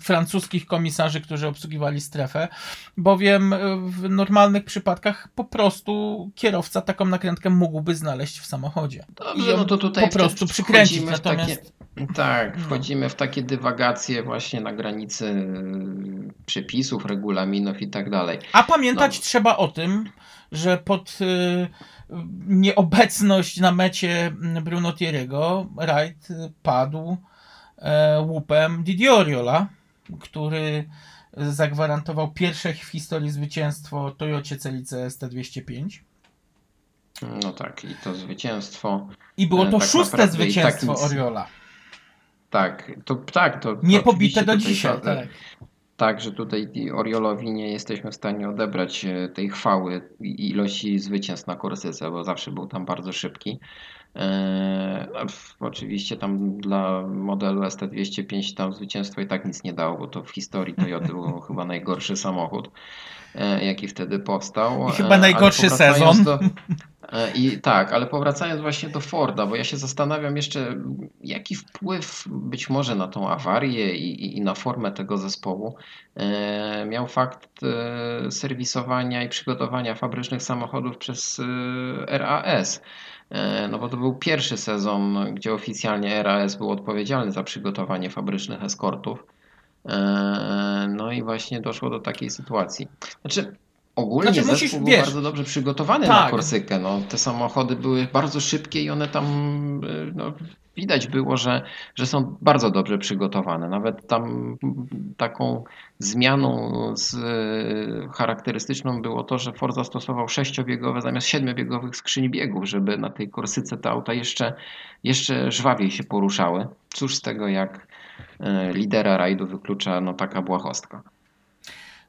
francuskich komisarzy, którzy obsługiwali strefę, bowiem y, w normalnych przypadkach po prostu kierowca taką nakrętkę mógłby znaleźć w samochodzie. Dobrze, no to tutaj po prostu przykręcić, natomiast... Takie, tak, No. wchodzimy w takie dywagacje właśnie na granicy y, przepisów, regulaminów i tak dalej. A pamiętać No. trzeba o tym, że pod y, nieobecność na mecie Bruno Thierry'ego Wright padł e, łupem Didi Oriola, który zagwarantował pierwsze w historii zwycięstwo Toyocie Celice ST205. No tak, i to zwycięstwo. I było E, to tak szóste tak zwycięstwo nic- Oriola. Tak, to tak, to. to Nie pobite do dzisiaj, ta- tak. Tak, że tutaj Oriolowi nie jesteśmy w stanie odebrać e, tej chwały i ilości zwycięstw na Korsyce, bo zawsze był tam bardzo szybki. E, No, f- oczywiście tam dla modelu ST205 tam zwycięstwo i tak nic nie dało, bo to w historii Toyota był chyba najgorszy samochód, e, jaki wtedy powstał. I chyba najgorszy sezon. Do, I tak, ale powracając właśnie do Forda, bo ja się zastanawiam jeszcze, jaki wpływ być może na tą awarię i, i, i na formę tego zespołu e, miał fakt e, serwisowania i przygotowania fabrycznych samochodów przez e, RAS. E, No bo to był pierwszy sezon, gdzie oficjalnie RAS był odpowiedzialny za przygotowanie fabrycznych eskortów. E, No i właśnie doszło do takiej sytuacji. Znaczy, ogólnie Znaczy, zespół musisz- był wiesz, bardzo dobrze przygotowany tak. na Korsykę. No, te samochody były bardzo szybkie i one tam e, no, widać było, że, że są bardzo dobrze przygotowane. Nawet tam taką zmianą z, e, charakterystyczną było to, że Ford zastosował sześciobiegowe zamiast siedmiobiegowych skrzyń biegów, żeby na tej Korsyce te auta jeszcze, jeszcze żwawiej się poruszały. Cóż z tego, jak e, lidera rajdu wyklucza no, taka błahostka.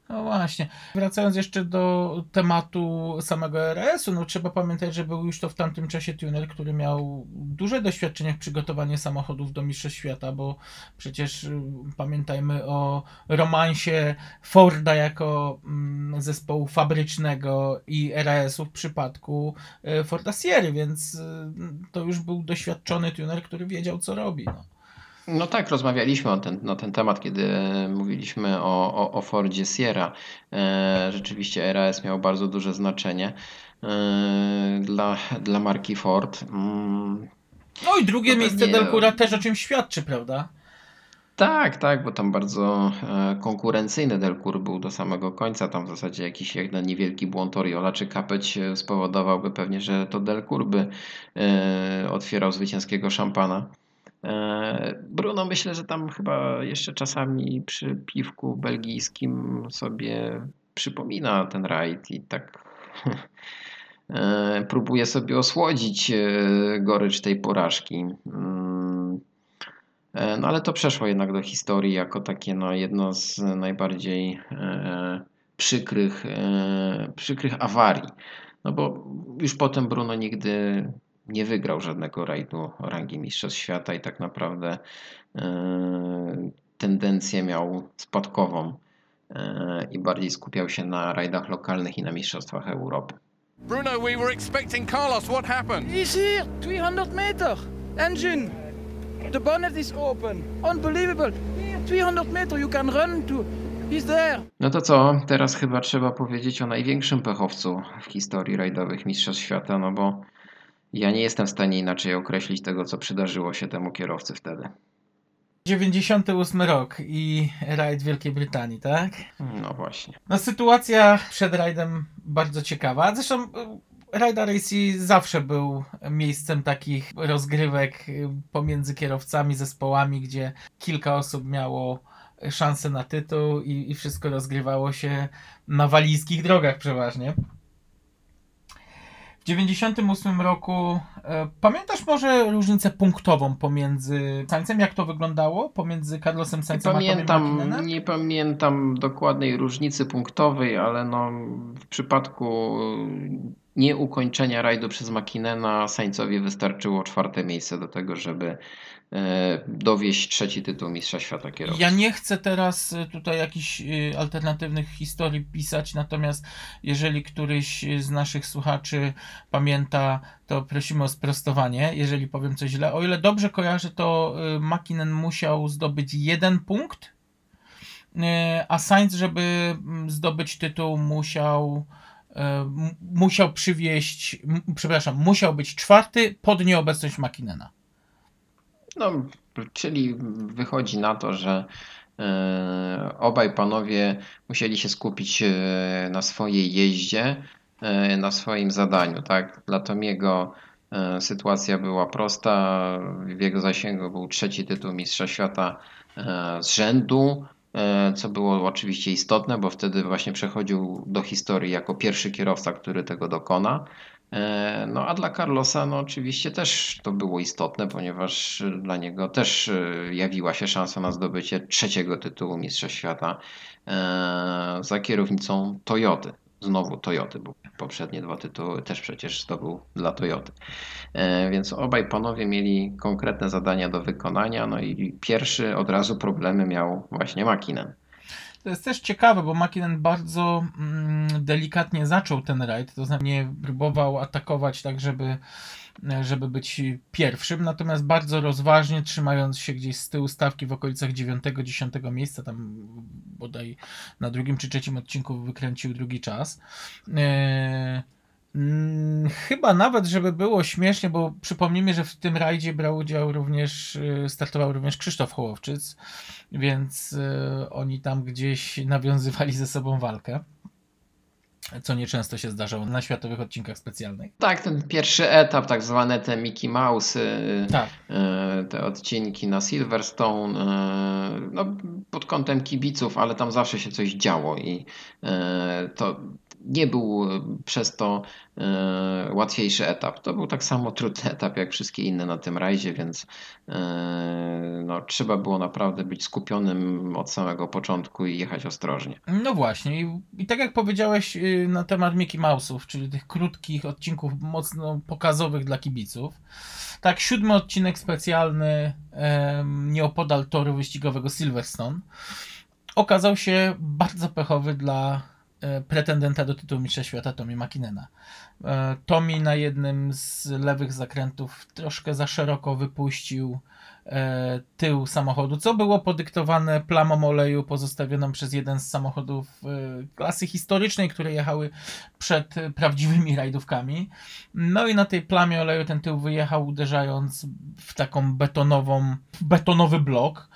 No właśnie. Wracając jeszcze do tematu samego RS-u, no trzeba pamiętać, że był już to w tamtym czasie tuner, który miał duże doświadczenie w przygotowaniu samochodów do Mistrzostw Świata, bo przecież y, pamiętajmy o romansie Forda jako mm, zespołu fabrycznego i RS-u w przypadku y, Forda Sierra, więc y, to już był doświadczony tuner, który wiedział co robi. No. No tak, rozmawialiśmy o ten, na ten temat, kiedy mówiliśmy o, o, o Fordzie Sierra. E, rzeczywiście RAS miał bardzo duże znaczenie e, dla, dla marki Ford. Mm, no i drugie No miejsce Delcura też o czym świadczy, prawda? tak, tak, bo tam bardzo e, konkurencyjny Delcourt był do samego końca. Tam w zasadzie jakiś jeden niewielki błąd Oriola czy Kapeć spowodowałby pewnie, że to Delcourt by otwierał zwycięskiego szampana. E, Bruno myślę, że tam chyba jeszcze czasami przy piwku belgijskim sobie przypomina ten rajd i tak e, próbuje sobie osłodzić e, gorycz tej porażki. Mm, No ale to przeszło jednak do historii jako takie no, jedno z najbardziej przykrych, przykrych awarii. No bo już potem Bruno nigdy nie wygrał żadnego rajdu rangi Mistrzostw Świata i tak naprawdę e, tendencję miał spadkową e, i bardziej skupiał się na rajdach lokalnych i na Mistrzostwach Europy. Bruno, we were expecting Carlos. What happened? He's here, 300 meter. Engine. The bonnet is open. Unbelievable. Here, 300 meter. You can run to. He's there. No to co? Teraz chyba trzeba powiedzieć o największym pechowcu w historii rajdowych Mistrzostw Świata, no bo ja nie jestem w stanie inaczej określić tego, co przydarzyło się temu kierowcy wtedy. 98 rok i rajd Wielkiej Brytanii, tak? No właśnie. No sytuacja przed rajdem bardzo ciekawa. Zresztą y, Rajda Racing zawsze był miejscem takich rozgrywek y, pomiędzy kierowcami, zespołami, gdzie kilka osób miało szansę na tytuł i, i wszystko rozgrywało się na walijskich drogach przeważnie. W 98 roku e, pamiętasz może różnicę punktową pomiędzy Sańcem, jak to wyglądało? Pomiędzy Carlosem Nie Sańcem a Tomiem pamiętam, McKinnonem? nie pamiętam dokładnej różnicy punktowej, ale no, w przypadku nieukończenia rajdu przez Makinena Sainzowi wystarczyło czwarte miejsce do tego, żeby dowieść trzeci tytuł Mistrza Świata Kierowców. Ja nie chcę teraz y, tutaj jakichś y, alternatywnych historii pisać, natomiast jeżeli któryś z naszych słuchaczy pamięta, to prosimy o sprostowanie, jeżeli powiem coś źle. O ile dobrze kojarzę, to Makinen musiał zdobyć jeden punkt, a Sainz, żeby mm, zdobyć tytuł, musiał musiał przywieźć, m- przepraszam, musiał być czwarty pod nieobecność Makinena. No, czyli wychodzi na to, że e, obaj panowie musieli się skupić e, na swojej jeździe, e, na swoim zadaniu, tak? Dla Tomiego sytuacja była prosta. W jego zasięgu był trzeci tytuł Mistrza Świata z rzędu, co było oczywiście istotne, bo wtedy właśnie przechodził do historii jako pierwszy kierowca, który tego dokona. E, No a dla Carlosa no oczywiście też to było istotne, ponieważ dla niego też e, jawiła się szansa na zdobycie trzeciego tytułu Mistrza Świata e, za kierownicą Toyoty. Znowu Toyoty, bo poprzednie dwa tytuły też przecież zdobył dla Toyoty. Więc obaj panowie mieli konkretne zadania do wykonania, no i pierwszy od razu problemy miał właśnie Makinen. To jest też ciekawe, bo Makinen bardzo mm, delikatnie zaczął ten rajd, to znaczy nie próbował atakować tak, żeby, żeby być pierwszym, natomiast bardzo rozważnie, trzymając się gdzieś z tyłu stawki w okolicach 9-10 miejsca, tam bodaj na drugim czy trzecim odcinku wykręcił drugi czas. E, mm, Chyba nawet, żeby było śmiesznie, bo przypomnijmy, że w tym rajdzie brał udział również, y, startował również Krzysztof Hołowczyc, więc y, oni tam gdzieś nawiązywali ze sobą walkę, co nieczęsto się zdarzało na światowych odcinkach specjalnych. Tak, ten pierwszy etap, tak zwane te Mickey Mouse, y, Tak, e, te odcinki na Silverstone, no, pod kątem kibiców, ale tam zawsze się coś działo i to nie był przez to łatwiejszy etap. To był tak samo trudny etap jak wszystkie inne na tym rajdzie, więc e, no, trzeba było naprawdę być skupionym od samego początku i jechać ostrożnie. no właśnie. I, i tak jak powiedziałeś y, na temat Mickey Mouse'ów, czyli tych krótkich odcinków mocno pokazowych dla kibiców. Tak, siódmy odcinek specjalny nieopodal toru wyścigowego Silverstone okazał się bardzo pechowy dla e, pretendenta do tytułu Mistrza Świata Tomi Makinena. E, Tomi na jednym z lewych zakrętów troszkę za szeroko wypuścił e, tył samochodu, co było podyktowane plamą oleju pozostawioną przez jeden z samochodów e, klasy historycznej, które jechały przed prawdziwymi rajdówkami. No i na tej plamie oleju ten tył wyjechał, uderzając w taką betonową, betonowy blok.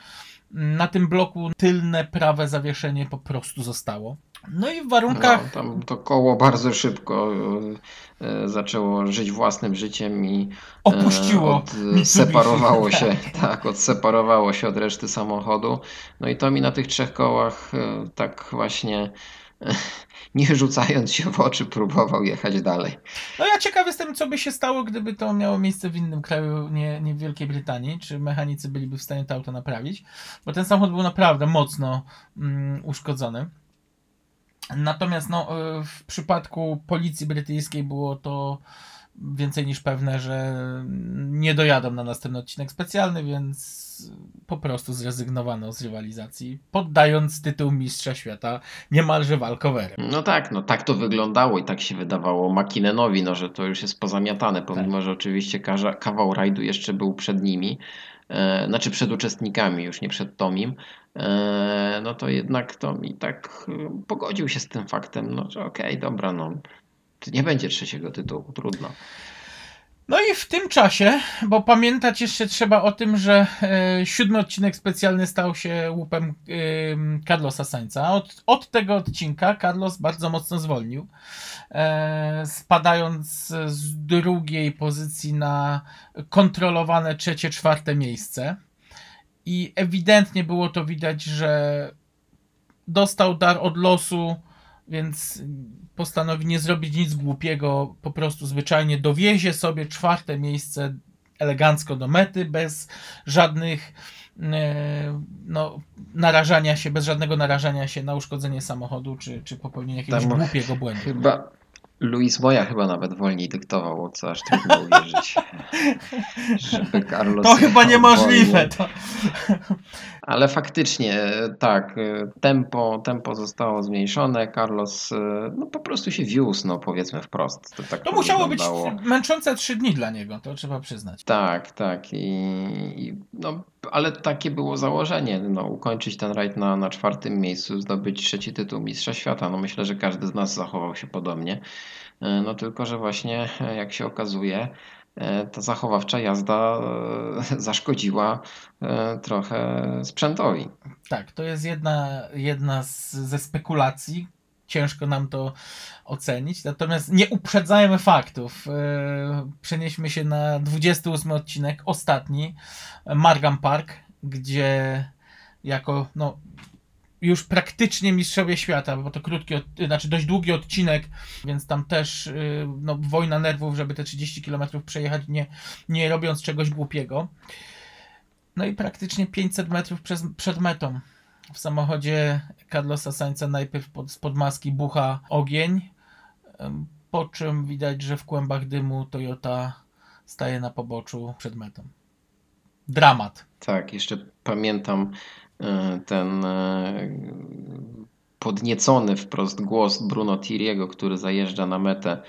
Na tym bloku tylne prawe zawieszenie po prostu zostało. No i w No, warunkach. tam to koło bardzo szybko e, e, zaczęło żyć własnym życiem i e, Opuściło od, separowało tak. się, tak, odseparowało się od reszty samochodu. No i to mi na tych trzech kołach e, tak właśnie nie rzucając się w oczy próbował jechać dalej. No ja ciekaw jestem, co by się stało, gdyby to miało miejsce w innym kraju, nie, nie w Wielkiej Brytanii. Czy mechanicy byliby w stanie to auto naprawić? Bo ten samochód był naprawdę mocno mm, uszkodzony. Natomiast no, y, w przypadku policji brytyjskiej było to więcej niż pewne, że nie dojadą na następny odcinek specjalny, więc po prostu zrezygnowano z rywalizacji, poddając tytuł Mistrza Świata niemalże walkowerem. No tak, no tak to wyglądało i tak się wydawało Makinenowi, no, że to już jest pozamiatane, pomimo Tak. że oczywiście kawał rajdu jeszcze był przed nimi, e, znaczy przed uczestnikami, już nie przed Tomim, e, no to jednak Tomi tak e, pogodził się z tym faktem, no że okej, dobra, no nie będzie trzeciego tytułu, trudno. No i w tym czasie, bo pamiętać jeszcze trzeba o tym, że e, siódmy odcinek specjalny stał się łupem e, Carlosa Sainza. Od, od tego odcinka Carlos bardzo mocno zwolnił, e, spadając z drugiej pozycji na kontrolowane trzecie, czwarte miejsce. I ewidentnie było to widać, że dostał dar od losu, więc postanowi nie zrobić nic głupiego, po prostu zwyczajnie dowiezie sobie czwarte miejsce elegancko do mety, bez żadnych e, no, narażania się, bez żadnego narażania się na uszkodzenie samochodu, czy, czy popełnienie jakiegoś Tam głupiego błędu. Chyba Luis Moja chyba nawet wolniej dyktował, co aż trudno uwierzyć, żeby Carlos To chyba niemożliwe. To... Ale faktycznie, tak, tempo, tempo zostało zmniejszone, Carlos no, po prostu się wiózł, no powiedzmy wprost. To, tak to musiało być wyglądało. męczące trzy dni dla niego, to trzeba przyznać. Tak, tak. I, i no, ale takie było założenie, no, ukończyć ten rajd na, na czwartym miejscu, zdobyć trzeci tytuł Mistrza Świata. No, myślę, że każdy z nas zachował się podobnie. E, No tylko, że właśnie, jak się okazuje, ta zachowawcza jazda e, zaszkodziła e, trochę sprzętowi. Tak, to jest jedna, jedna z, ze spekulacji. Ciężko nam to ocenić. Natomiast nie uprzedzajmy faktów. Przenieśmy się na 28 odcinek, ostatni, Margam Park, gdzie jako no, już praktycznie mistrzowie świata, bo to krótki, od, znaczy dość długi odcinek, więc tam też yy, no, wojna nerwów, żeby te 30 km przejechać, nie, nie robiąc czegoś głupiego. No i praktycznie 500 metrów przez, przed metą. W samochodzie Carlosa Sainza najpierw pod, spod maski bucha ogień, po czym widać, że w kłębach dymu Toyota staje na poboczu przed metą. Dramat. Tak, jeszcze pamiętam ten e, podniecony wprost głos Bruno Tiriego, który zajeżdża na metę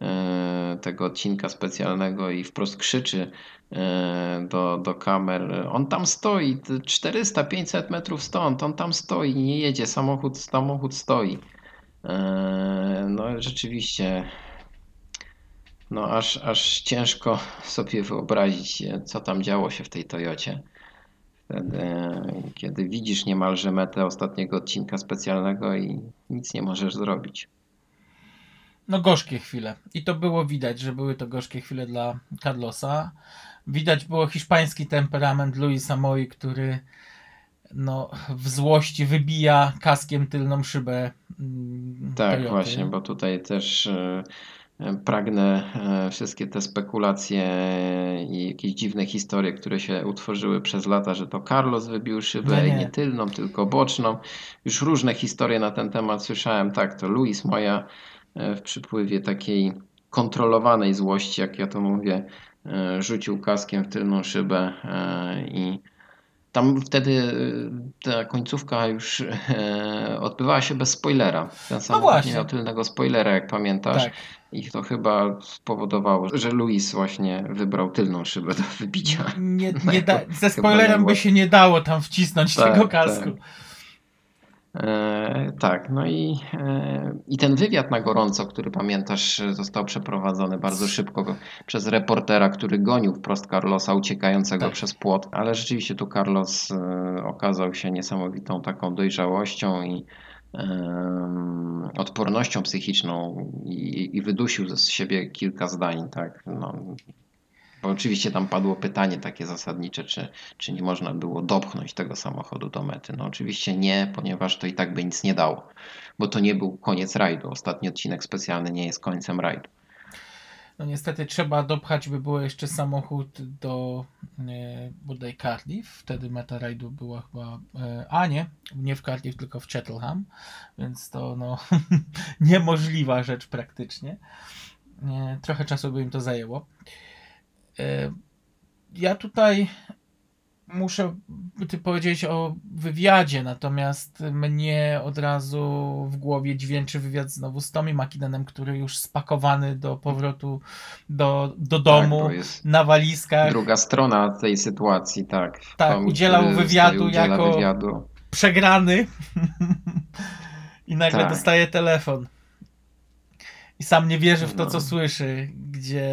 e, tego odcinka specjalnego i wprost krzyczy e, do, do kamer. On tam stoi, 400-500 metrów stąd, on tam stoi, nie jedzie, samochód, samochód stoi. E, No rzeczywiście, no aż, aż ciężko sobie wyobrazić, co tam działo się w tej Toyocie. Wtedy, kiedy widzisz niemalże metę ostatniego odcinka specjalnego i nic nie możesz zrobić. No gorzkie chwile. I to było widać, że były to gorzkie chwile dla Carlosa. Widać było hiszpański temperament Luisa Moi, który no, w złości wybija kaskiem tylną szybę mm, Tak, Toyoty. właśnie, bo tutaj też e, pragnę e, wszystkie te spekulacje i jakieś dziwne historie, które się utworzyły przez lata, że to Carlos wybił szybę Nie, nie. nie tylną, tylko boczną. Już różne historie na ten temat słyszałem. Tak, to Luis Moja e, w przypływie takiej kontrolowanej złości, jak ja to mówię, e, rzucił kaskiem w tylną szybę i tam wtedy e, ta końcówka już e, odbywała się bez spoilera. Ten samochód właśnie. nie miał tylnego spoilera, jak pamiętasz. Tak. I to chyba spowodowało, że Luis właśnie wybrał tylną szybę do wybicia. Nie, No nie da, ze spoilerem by się nie dało tam wcisnąć Tak, tego kasku. tak. E, tak, no i, e, i ten wywiad na gorąco, który pamiętasz, został przeprowadzony bardzo szybko przez reportera, który gonił wprost Carlosa uciekającego Tak. przez płot, ale rzeczywiście tu Carlos e, okazał się niesamowitą taką dojrzałością i odpornością psychiczną i, i wydusił z siebie kilka zdań, tak, no, bo oczywiście tam padło pytanie takie zasadnicze, czy, czy nie można było dopchnąć tego samochodu do mety. No oczywiście nie, ponieważ to i tak by nic nie dało, bo to nie był koniec rajdu. Ostatni odcinek specjalny nie jest końcem rajdu. No niestety trzeba dopchać, by było jeszcze samochód do e, bodaj Cardiff. Wtedy meta rajdu była chyba, e, a nie, nie w Cardiff, tylko w Cheltenham, więc to no niemożliwa rzecz praktycznie. E, trochę czasu by im to zajęło. E, ja tutaj muszę ty powiedzieć o wywiadzie, natomiast mnie od razu w głowie dźwięczy wywiad znowu z Tommy McKinnonem, który już spakowany do powrotu do, do domu Tak, bo jest na walizkach, druga strona tej sytuacji, tak. Tak, Tommy, udzielał wywiadu udziela jako- wywiadu. przegrany i nagle Tak. dostaje telefon. I sam nie wierzy w to, No. co słyszy, gdzie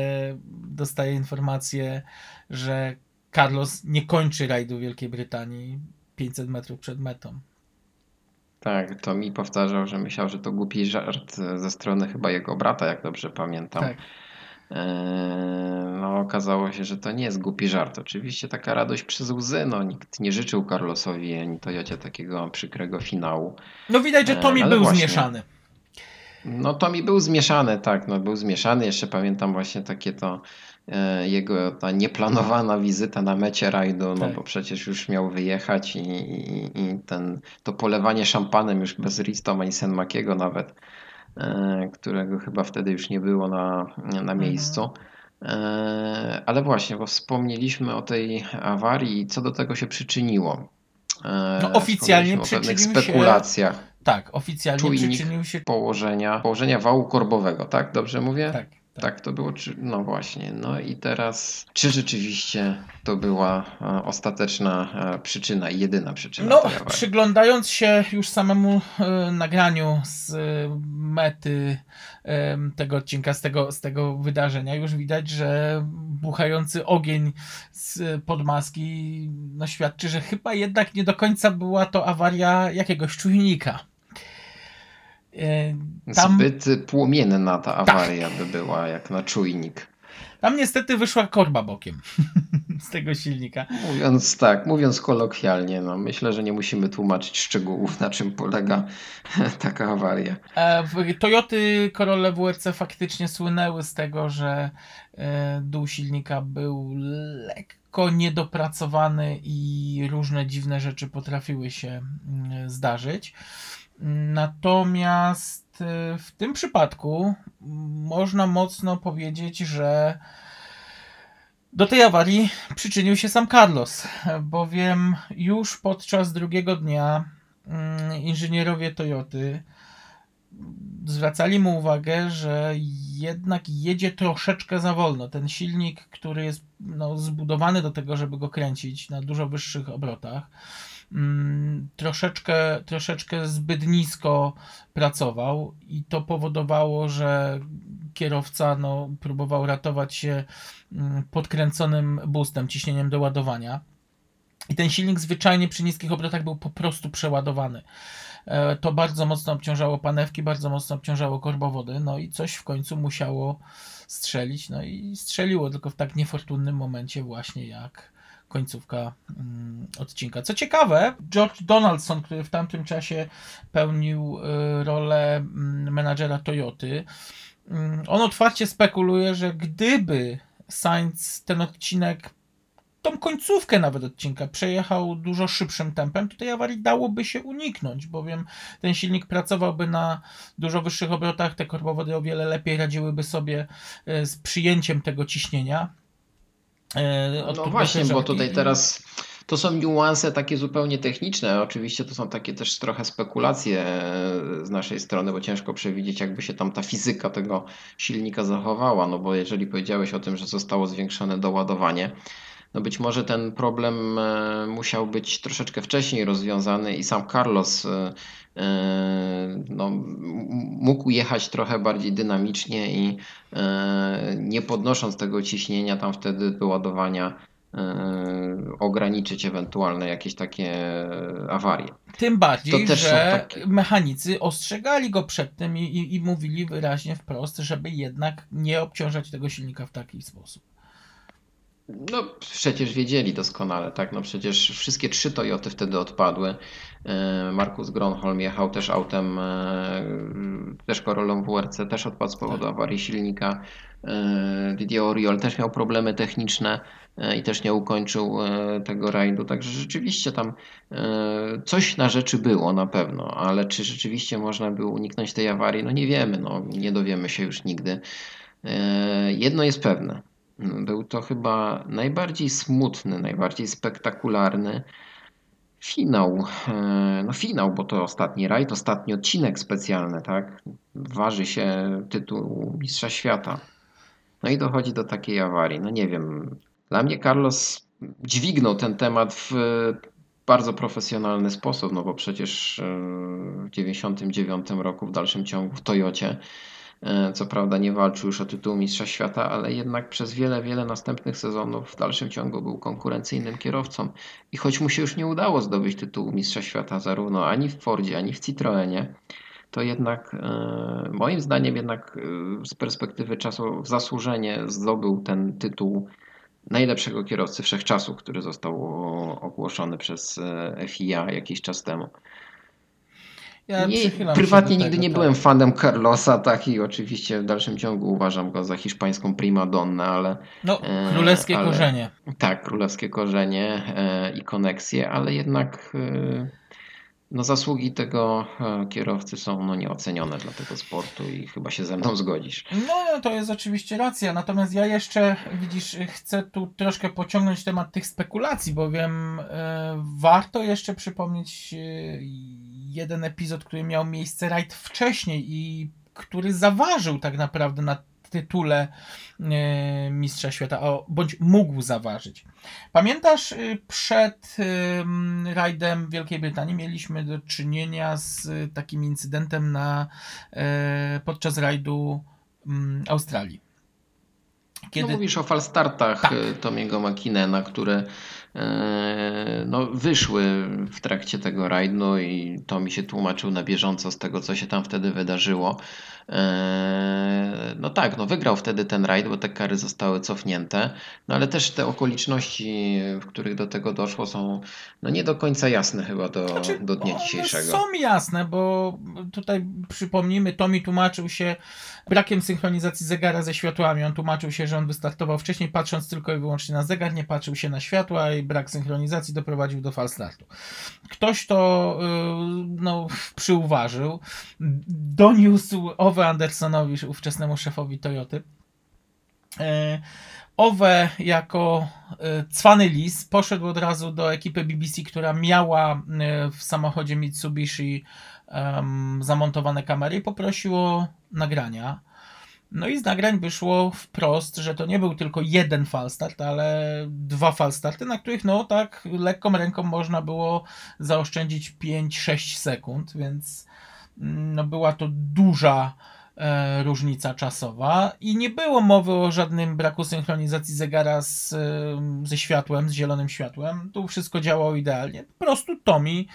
dostaje informację, że Carlos nie kończy rajdu Wielkiej Brytanii 500 metrów przed metą. Tak, to mi powtarzał, że myślał, że to głupi żart ze strony chyba jego brata, jak dobrze pamiętam. Tak. Eee, No, okazało się, że to nie jest głupi żart. Oczywiście taka radość przez łzy. No, nikt nie życzył Carlosowi ani Toyocie takiego przykrego finału. No widać, że E, Tommy ale był właśnie. zmieszany. No to mi był zmieszany, tak, no był zmieszany. Jeszcze pamiętam właśnie takie to e, jego ta nieplanowana wizyta na mecie rajdu, no Tak. bo przecież już miał wyjechać i, i, i ten, to polewanie szampanem już bez Ristom ani Senmakiego nawet, e, którego chyba wtedy już nie było na, Mhm. na miejscu. E, Ale właśnie, bo wspomnieliśmy o tej awarii i co do tego się przyczyniło. E, No, oficjalnie przyczynił się- spekulacjach Tak, oficjalnie Czujnik. przyczynił się. położenia, położenia wału korbowego, tak? Dobrze mówię? Tak, Tak, to było, czy... no właśnie. No i teraz, czy rzeczywiście to była e, ostateczna e, przyczyna i jedyna przyczyna No, tej awarii? przyglądając się już samemu e, nagraniu z e, mety e, tego odcinka, z tego, z tego wydarzenia, już widać, że buchający ogień z podmaski no, świadczy, że chyba jednak nie do końca była to awaria jakiegoś czujnika. E, Tam, Zbyt płomienna ta awaria by była, jak na czujnik. tam niestety wyszła korba bokiem z tego silnika. Mówiąc tak, mówiąc kolokwialnie, no myślę, że nie musimy tłumaczyć szczegółów, na czym polega taka awaria. E, Toyoty Corolla WRC faktycznie słynęły z tego, że e, dół silnika był lekko niedopracowany i różne dziwne rzeczy potrafiły się mm, zdarzyć. Natomiast e, w tym przypadku można mocno powiedzieć, że do tej awarii przyczynił się sam Carlos, bowiem już podczas drugiego dnia mm, inżynierowie Toyoty zwracali mu uwagę, że jednak jedzie troszeczkę za wolno. Ten silnik, który jest no, zbudowany do tego, żeby go kręcić na dużo wyższych obrotach, mm, troszeczkę, troszeczkę zbyt nisko pracował i to powodowało, że kierowca no, próbował ratować się mm, podkręconym boostem, ciśnieniem do ładowania. I ten silnik zwyczajnie przy niskich obrotach był po prostu przeładowany. E, To bardzo mocno obciążało panewki, bardzo mocno obciążało korbowody, no i coś w końcu musiało strzelić, no i strzeliło tylko w tak niefortunnym momencie właśnie jak końcówka mm, odcinka. Co ciekawe, George Donaldson, który w tamtym czasie pełnił y, rolę mm, menadżera Toyoty, mm, on otwarcie spekuluje, że gdyby Sainz ten odcinek tą końcówkę nawet odcinka przejechał dużo szybszym tempem, to tej awarii dałoby się uniknąć, bowiem ten silnik pracowałby na dużo wyższych obrotach, te korbowody o wiele lepiej radziłyby sobie e, z przyjęciem tego ciśnienia. E, No właśnie, bo tutaj teraz to są niuanse takie zupełnie techniczne. Oczywiście to są takie też trochę spekulacje e, z naszej strony, bo ciężko przewidzieć, jakby się tam ta fizyka tego silnika zachowała. No bo jeżeli powiedziałeś o tym, że zostało zwiększone doładowanie, no być może ten problem e, musiał być troszeczkę wcześniej rozwiązany i sam Carlos e, e, no, mógł jechać trochę bardziej dynamicznie i nie podnosząc tego ciśnienia tam wtedy do ładowania ograniczyć ewentualne jakieś takie awarie. Tym bardziej, że takie- mechanicy ostrzegali go przed tym i, i, i mówili wyraźnie wprost, żeby jednak nie obciążać tego silnika w taki sposób. No przecież wiedzieli doskonale, tak? No przecież wszystkie trzy Toyoty wtedy odpadły. E, Markus Gronholm jechał też autem, e, też Corollą WRC, też odpadł z powodu awarii silnika. E, Didier Oriol też miał problemy techniczne i też nie ukończył tego rajdu. Także rzeczywiście tam coś na rzeczy było na pewno, ale czy rzeczywiście można było uniknąć tej awarii? No nie wiemy, no nie dowiemy się już nigdy. Jedno jest pewne. Był to chyba najbardziej smutny, najbardziej spektakularny finał. E, No finał, bo to ostatni rajd, ostatni odcinek specjalny, tak? Waży się tytuł Mistrza Świata. No i dochodzi do takiej awarii. No nie wiem. Dla mnie Carlos dźwignął ten temat w bardzo profesjonalny sposób, no bo przecież e, w 99 roku w dalszym ciągu w Toyocie Co prawda nie walczył już o tytuł Mistrza Świata, ale jednak przez wiele, wiele następnych sezonów w dalszym ciągu był konkurencyjnym kierowcą. I choć mu się już nie udało zdobyć tytułu Mistrza Świata zarówno ani w Fordzie, ani w Citroenie, to jednak e, moim zdaniem jednak e, z perspektywy czasu zasłużenie zdobył ten tytuł najlepszego kierowcy wszechczasów, który został ogłoszony przez e, FIA jakiś czas temu. Ja Nie, prywatnie nigdy tego, nie tak. byłem fanem Carlosa, tak i oczywiście w dalszym ciągu uważam go za hiszpańską primadonnę, ale No, e, królewskie ale- korzenie. tak, królewskie korzenie e, i koneksje, ale jednak e, no, zasługi tego kierowcy są no, nieocenione dla tego sportu i chyba się ze mną zgodzisz. No, no, to jest oczywiście racja. Natomiast ja jeszcze, widzisz, chcę tu troszkę pociągnąć temat tych spekulacji, bowiem warto jeszcze przypomnieć jeden epizod, który miał miejsce rajd wcześniej i który zaważył tak naprawdę na tytule e, Mistrza Świata, o, bądź mógł zaważyć. Pamiętasz, y, przed rajdem Wielkiej Brytanii mieliśmy do czynienia z y, takim incydentem na, e, podczas rajdu Australii. No, mówisz o falstartach Tak. e, Tomiego Makinena, które no, wyszły w trakcie tego rajdu i to mi się tłumaczył na bieżąco z tego, co się tam wtedy wydarzyło. E, No tak, no wygrał wtedy ten rajd, bo te kary zostały cofnięte, no ale też te okoliczności, w których do tego doszło są no nie do końca jasne chyba do, Znaczy, do dnia one dzisiejszego. Są jasne, bo tutaj przypomnijmy, Tomi tłumaczył się brakiem synchronizacji zegara ze światłami. On tłumaczył się, że on wystartował wcześniej, patrząc tylko i wyłącznie na zegar, nie patrzył się na światła i brak synchronizacji doprowadził do falstartu. Ktoś to yy, no, przyuważył, doniósł Owe Andersonowi, ówczesnemu szefowi Toyoty. E, Owe jako e, cwany lis poszedł od razu do ekipy BBC, która miała e, w samochodzie Mitsubishi zamontowane kamery i poprosił o nagrania. No i z nagrań wyszło wprost, że to nie był tylko jeden falstart, ale dwa falstarty, na których no tak lekką ręką można było zaoszczędzić 5-6 sekund, więc no była to duża e, różnica czasowa i nie było mowy o żadnym braku synchronizacji zegara z, e, ze światłem, z zielonym światłem. Tu wszystko działało idealnie. Po prostu Tommy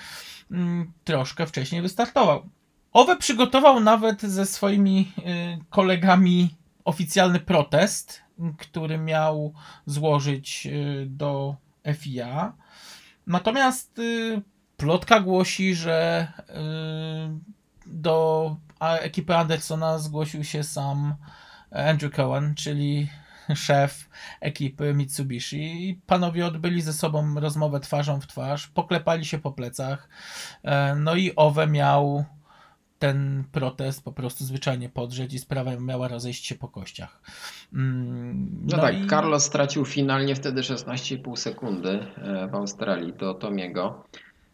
mm, troszkę wcześniej wystartował. Owe przygotował nawet ze swoimi y, kolegami oficjalny protest, który miał złożyć y, do FIA. Natomiast y, plotka głosi, że do ekipy Andersona zgłosił się sam Andrew Cohen, czyli szef ekipy Mitsubishi. I panowie odbyli ze sobą rozmowę twarzą w twarz, poklepali się po plecach. E, No i Owe miał ten protest po prostu zwyczajnie podrzeć i sprawa miała rozejść się po kościach. Mm, No, tak, i- Carlos stracił finalnie wtedy 16,5 sekundy e, w Australii do Tomiego.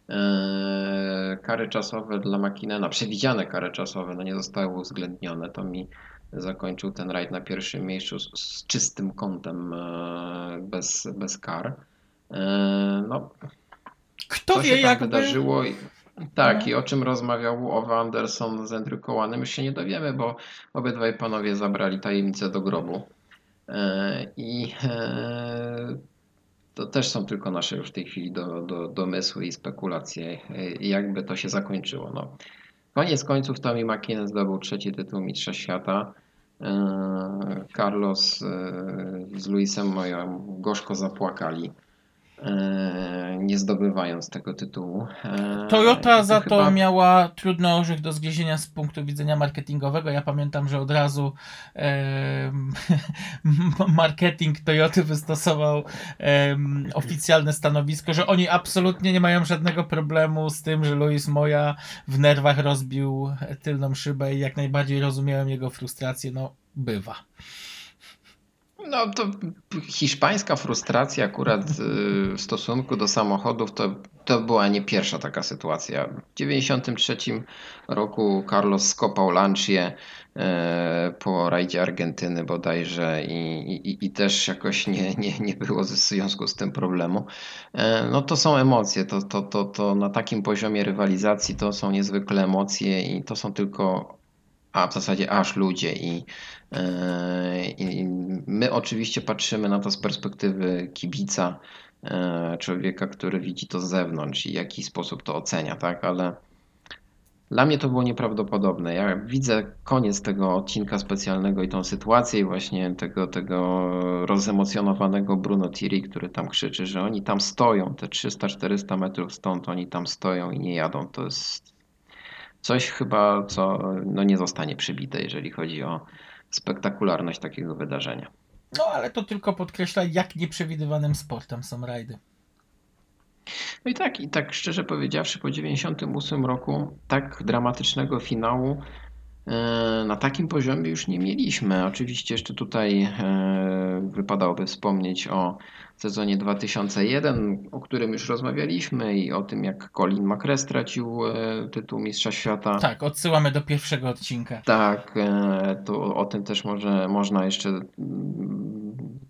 E, Kary czasowe dla Makinena, przewidziane kary czasowe, no nie zostały uwzględnione. Tomi zakończył ten rajd na pierwszym miejscu z, z czystym kątem, e, bez, bez kar. E, No, Kto wie, tam jakby... wydarzyło? I, tak, No. i o czym rozmawiał Owe Anderson z Andrew Cowanem, już się nie dowiemy, bo obydwaj panowie zabrali tajemnicę do grobu. I to też są tylko nasze już w tej chwili do, do, domysły i spekulacje, e, jakby to się zakończyło. No. Koniec końców Tommy McKinnon zdobył trzeci tytuł Mistrza Świata. E, Carlos e, z Luisem Moją gorzko zapłakali, nie zdobywając tego tytułu. E, Toyota i za to chyba- miała trudny orzech do zgryzienia z punktu widzenia marketingowego. Ja pamiętam, że od razu em, marketing Toyoty wystosował em, oficjalne stanowisko, że oni absolutnie nie mają żadnego problemu z tym, że Luis Moja w nerwach rozbił tylną szybę i jak najbardziej rozumiałem jego frustrację. No, bywa. No to hiszpańska frustracja akurat y, w stosunku do samochodów to, to była nie pierwsza taka sytuacja. W 93 roku Carlos skopał Lancię e, po rajdzie Argentyny bodajże i, i, i też jakoś nie, nie, nie było w związku z tym problemu. E, No to są emocje, to, to, to, to na takim poziomie rywalizacji to są niezwykle emocje i to są tylko a w zasadzie aż ludzie i, e, i my oczywiście patrzymy na to z perspektywy kibica, e, człowieka, który widzi to z zewnątrz i w jaki sposób to ocenia, tak, ale dla mnie to było nieprawdopodobne. Ja widzę koniec tego odcinka specjalnego i tą sytuację i właśnie tego, tego rozemocjonowanego Bruno Thierry, który tam krzyczy, że oni tam stoją, te 300-400 metrów stąd, oni tam stoją i nie jadą. To jest coś chyba, co no, nie zostanie przybite, jeżeli chodzi o spektakularność takiego wydarzenia. No ale to tylko podkreśla, jak nieprzewidywanym sportem są rajdy. No i tak, i tak szczerze powiedziawszy, po 98 roku tak dramatycznego finału e, na takim poziomie już nie mieliśmy. Oczywiście jeszcze tutaj e, wypadałoby wspomnieć o sezonie 2001, o którym już rozmawialiśmy i o tym, jak Colin McRae stracił e, tytuł Mistrza Świata. Tak, odsyłamy do pierwszego odcinka. Tak, to o tym też może, można jeszcze mm,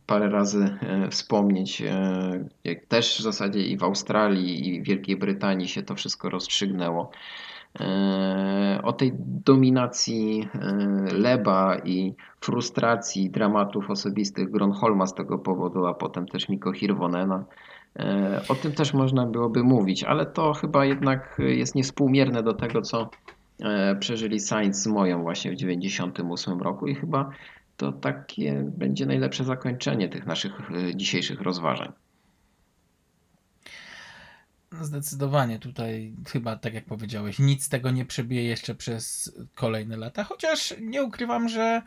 parę razy wspomnieć. Jak też w zasadzie i w Australii, i w Wielkiej Brytanii się to wszystko rozstrzygnęło. O tej dominacji Leba i frustracji, dramatów osobistych Gronholma z tego powodu, a potem też Miko Hirvonena. O tym też można byłoby mówić, ale to chyba jednak jest niespółmierne do tego, co przeżyli Sainz z moją właśnie w 98 roku i chyba to takie będzie najlepsze zakończenie tych naszych dzisiejszych rozważań. Zdecydowanie tutaj chyba, tak jak powiedziałeś, nic tego nie przebije jeszcze przez kolejne lata, chociaż nie ukrywam, że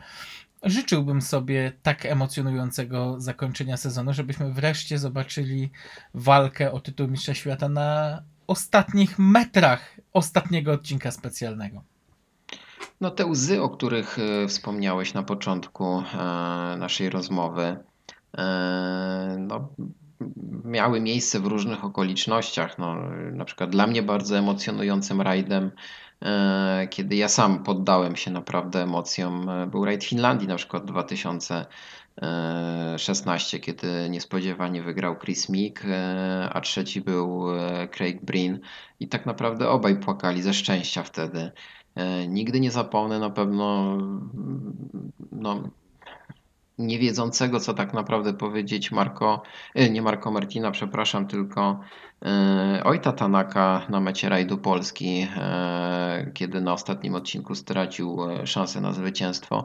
życzyłbym sobie tak emocjonującego zakończenia sezonu, żebyśmy wreszcie zobaczyli walkę o tytuł Mistrza Świata na ostatnich metrach ostatniego odcinka specjalnego. No te łzy, o których wspomniałeś na początku naszej rozmowy, no, miały miejsce w różnych okolicznościach. No, na przykład dla mnie bardzo emocjonującym rajdem, kiedy ja sam poddałem się naprawdę emocjom, był rajd Finlandii na przykład 2016, kiedy niespodziewanie wygrał Chris Meek, a trzeci był Craig Breen i tak naprawdę obaj płakali ze szczęścia wtedy. Nigdy nie zapomnę na pewno no, niewiedzącego, co tak naprawdę powiedzieć Marco, nie Marco Martina, przepraszam, tylko Ojta Tanaka na mecie rajdu Polski, kiedy na ostatnim odcinku stracił szansę na zwycięstwo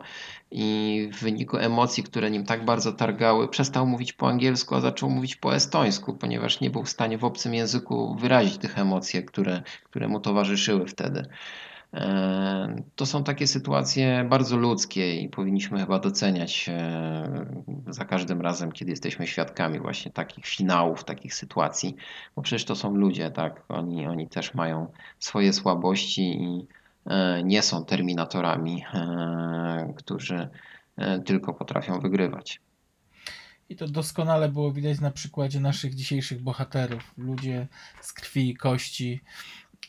i w wyniku emocji, które nim tak bardzo targały, przestał mówić po angielsku, a zaczął mówić po estońsku, ponieważ nie był w stanie w obcym języku wyrazić tych emocji, które, które mu towarzyszyły wtedy. To są takie sytuacje bardzo ludzkie i powinniśmy chyba doceniać za każdym razem, kiedy jesteśmy świadkami właśnie takich finałów, takich sytuacji, bo przecież to są ludzie, tak? Oni, oni też mają swoje słabości i nie są terminatorami, którzy tylko potrafią wygrywać. I to doskonale było widać na przykładzie naszych dzisiejszych bohaterów. Ludzie z krwi i kości,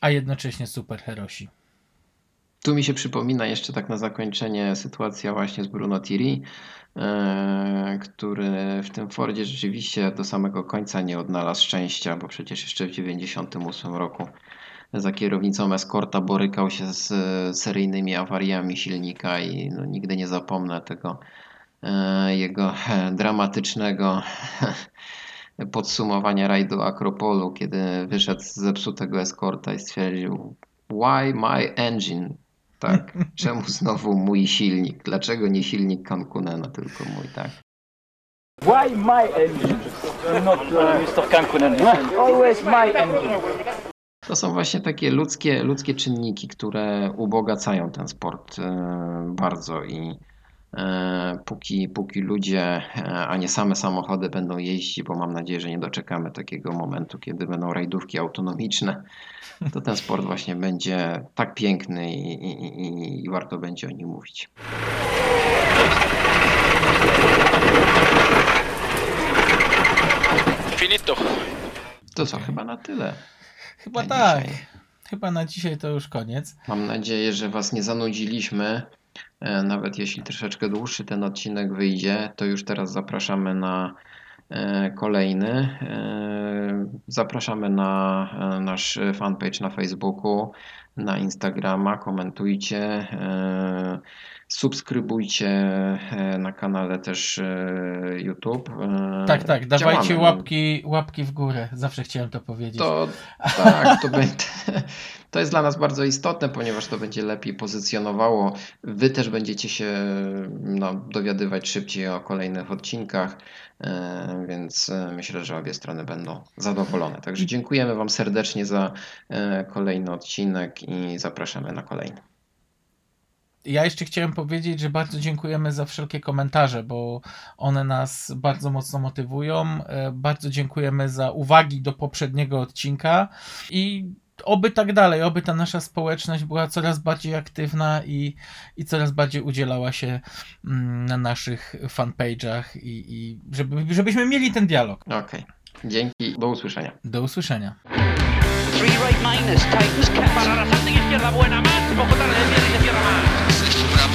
a jednocześnie superherosi. Tu mi się przypomina jeszcze tak na zakończenie sytuacja właśnie z Bruno Thierry, który w tym Fordzie rzeczywiście do samego końca nie odnalazł szczęścia, bo przecież jeszcze w 1998 roku za kierownicą Escorta borykał się z seryjnymi awariami silnika i no, nigdy nie zapomnę tego jego dramatycznego podsumowania rajdu Akropolu, kiedy wyszedł z zepsutego Escorta i stwierdził Why my engine? Tak. Czemu znowu mój silnik? Dlaczego nie silnik Cankunena, tylko mój, tak? Why my engine? Not uh, Mr. Cankunen. Always my engine. To są właśnie takie ludzkie, ludzkie czynniki, które ubogacają ten sport bardzo i póki, póki ludzie, a nie same samochody będą jeździć, bo mam nadzieję, że nie doczekamy takiego momentu, kiedy będą rajdówki autonomiczne, to ten sport właśnie będzie tak piękny i, i, i warto będzie o nim mówić. Finito. To co, chyba na tyle. Chyba na tak. dzisiaj. Chyba na dzisiaj to już koniec. Mam nadzieję, że Was nie zanudziliśmy. E, Nawet jeśli troszeczkę dłuższy ten odcinek wyjdzie, to już teraz zapraszamy na e, kolejny. E, Zapraszamy na nasz fanpage na Facebooku, na Instagrama, komentujcie, subskrybujcie na kanale też YouTube. Tak, tak, dawajcie działamy. łapki, łapki w górę. Zawsze chciałem to powiedzieć. To tak, to, będzie, to jest dla nas bardzo istotne, ponieważ to będzie lepiej pozycjonowało. Wy też będziecie się no, dowiadywać szybciej o kolejnych odcinkach, e, więc e, myślę, że obie strony będą zadowolone. Także dziękujemy Wam serdecznie za e, kolejny odcinek i zapraszamy na kolejny. Ja jeszcze chciałem powiedzieć, że bardzo dziękujemy za wszelkie komentarze, bo one nas bardzo mocno motywują. Bardzo dziękujemy za uwagi do poprzedniego odcinka i oby tak dalej, oby ta nasza społeczność była coraz bardziej aktywna i, i coraz bardziej udzielała się mm, na naszych fanpage'ach i, i żeby, żebyśmy mieli ten dialog. Okej, dzięki, do usłyszenia. Do usłyszenia. Three right minus, tightens Para cat. la salta izquierda, buena más. Ojo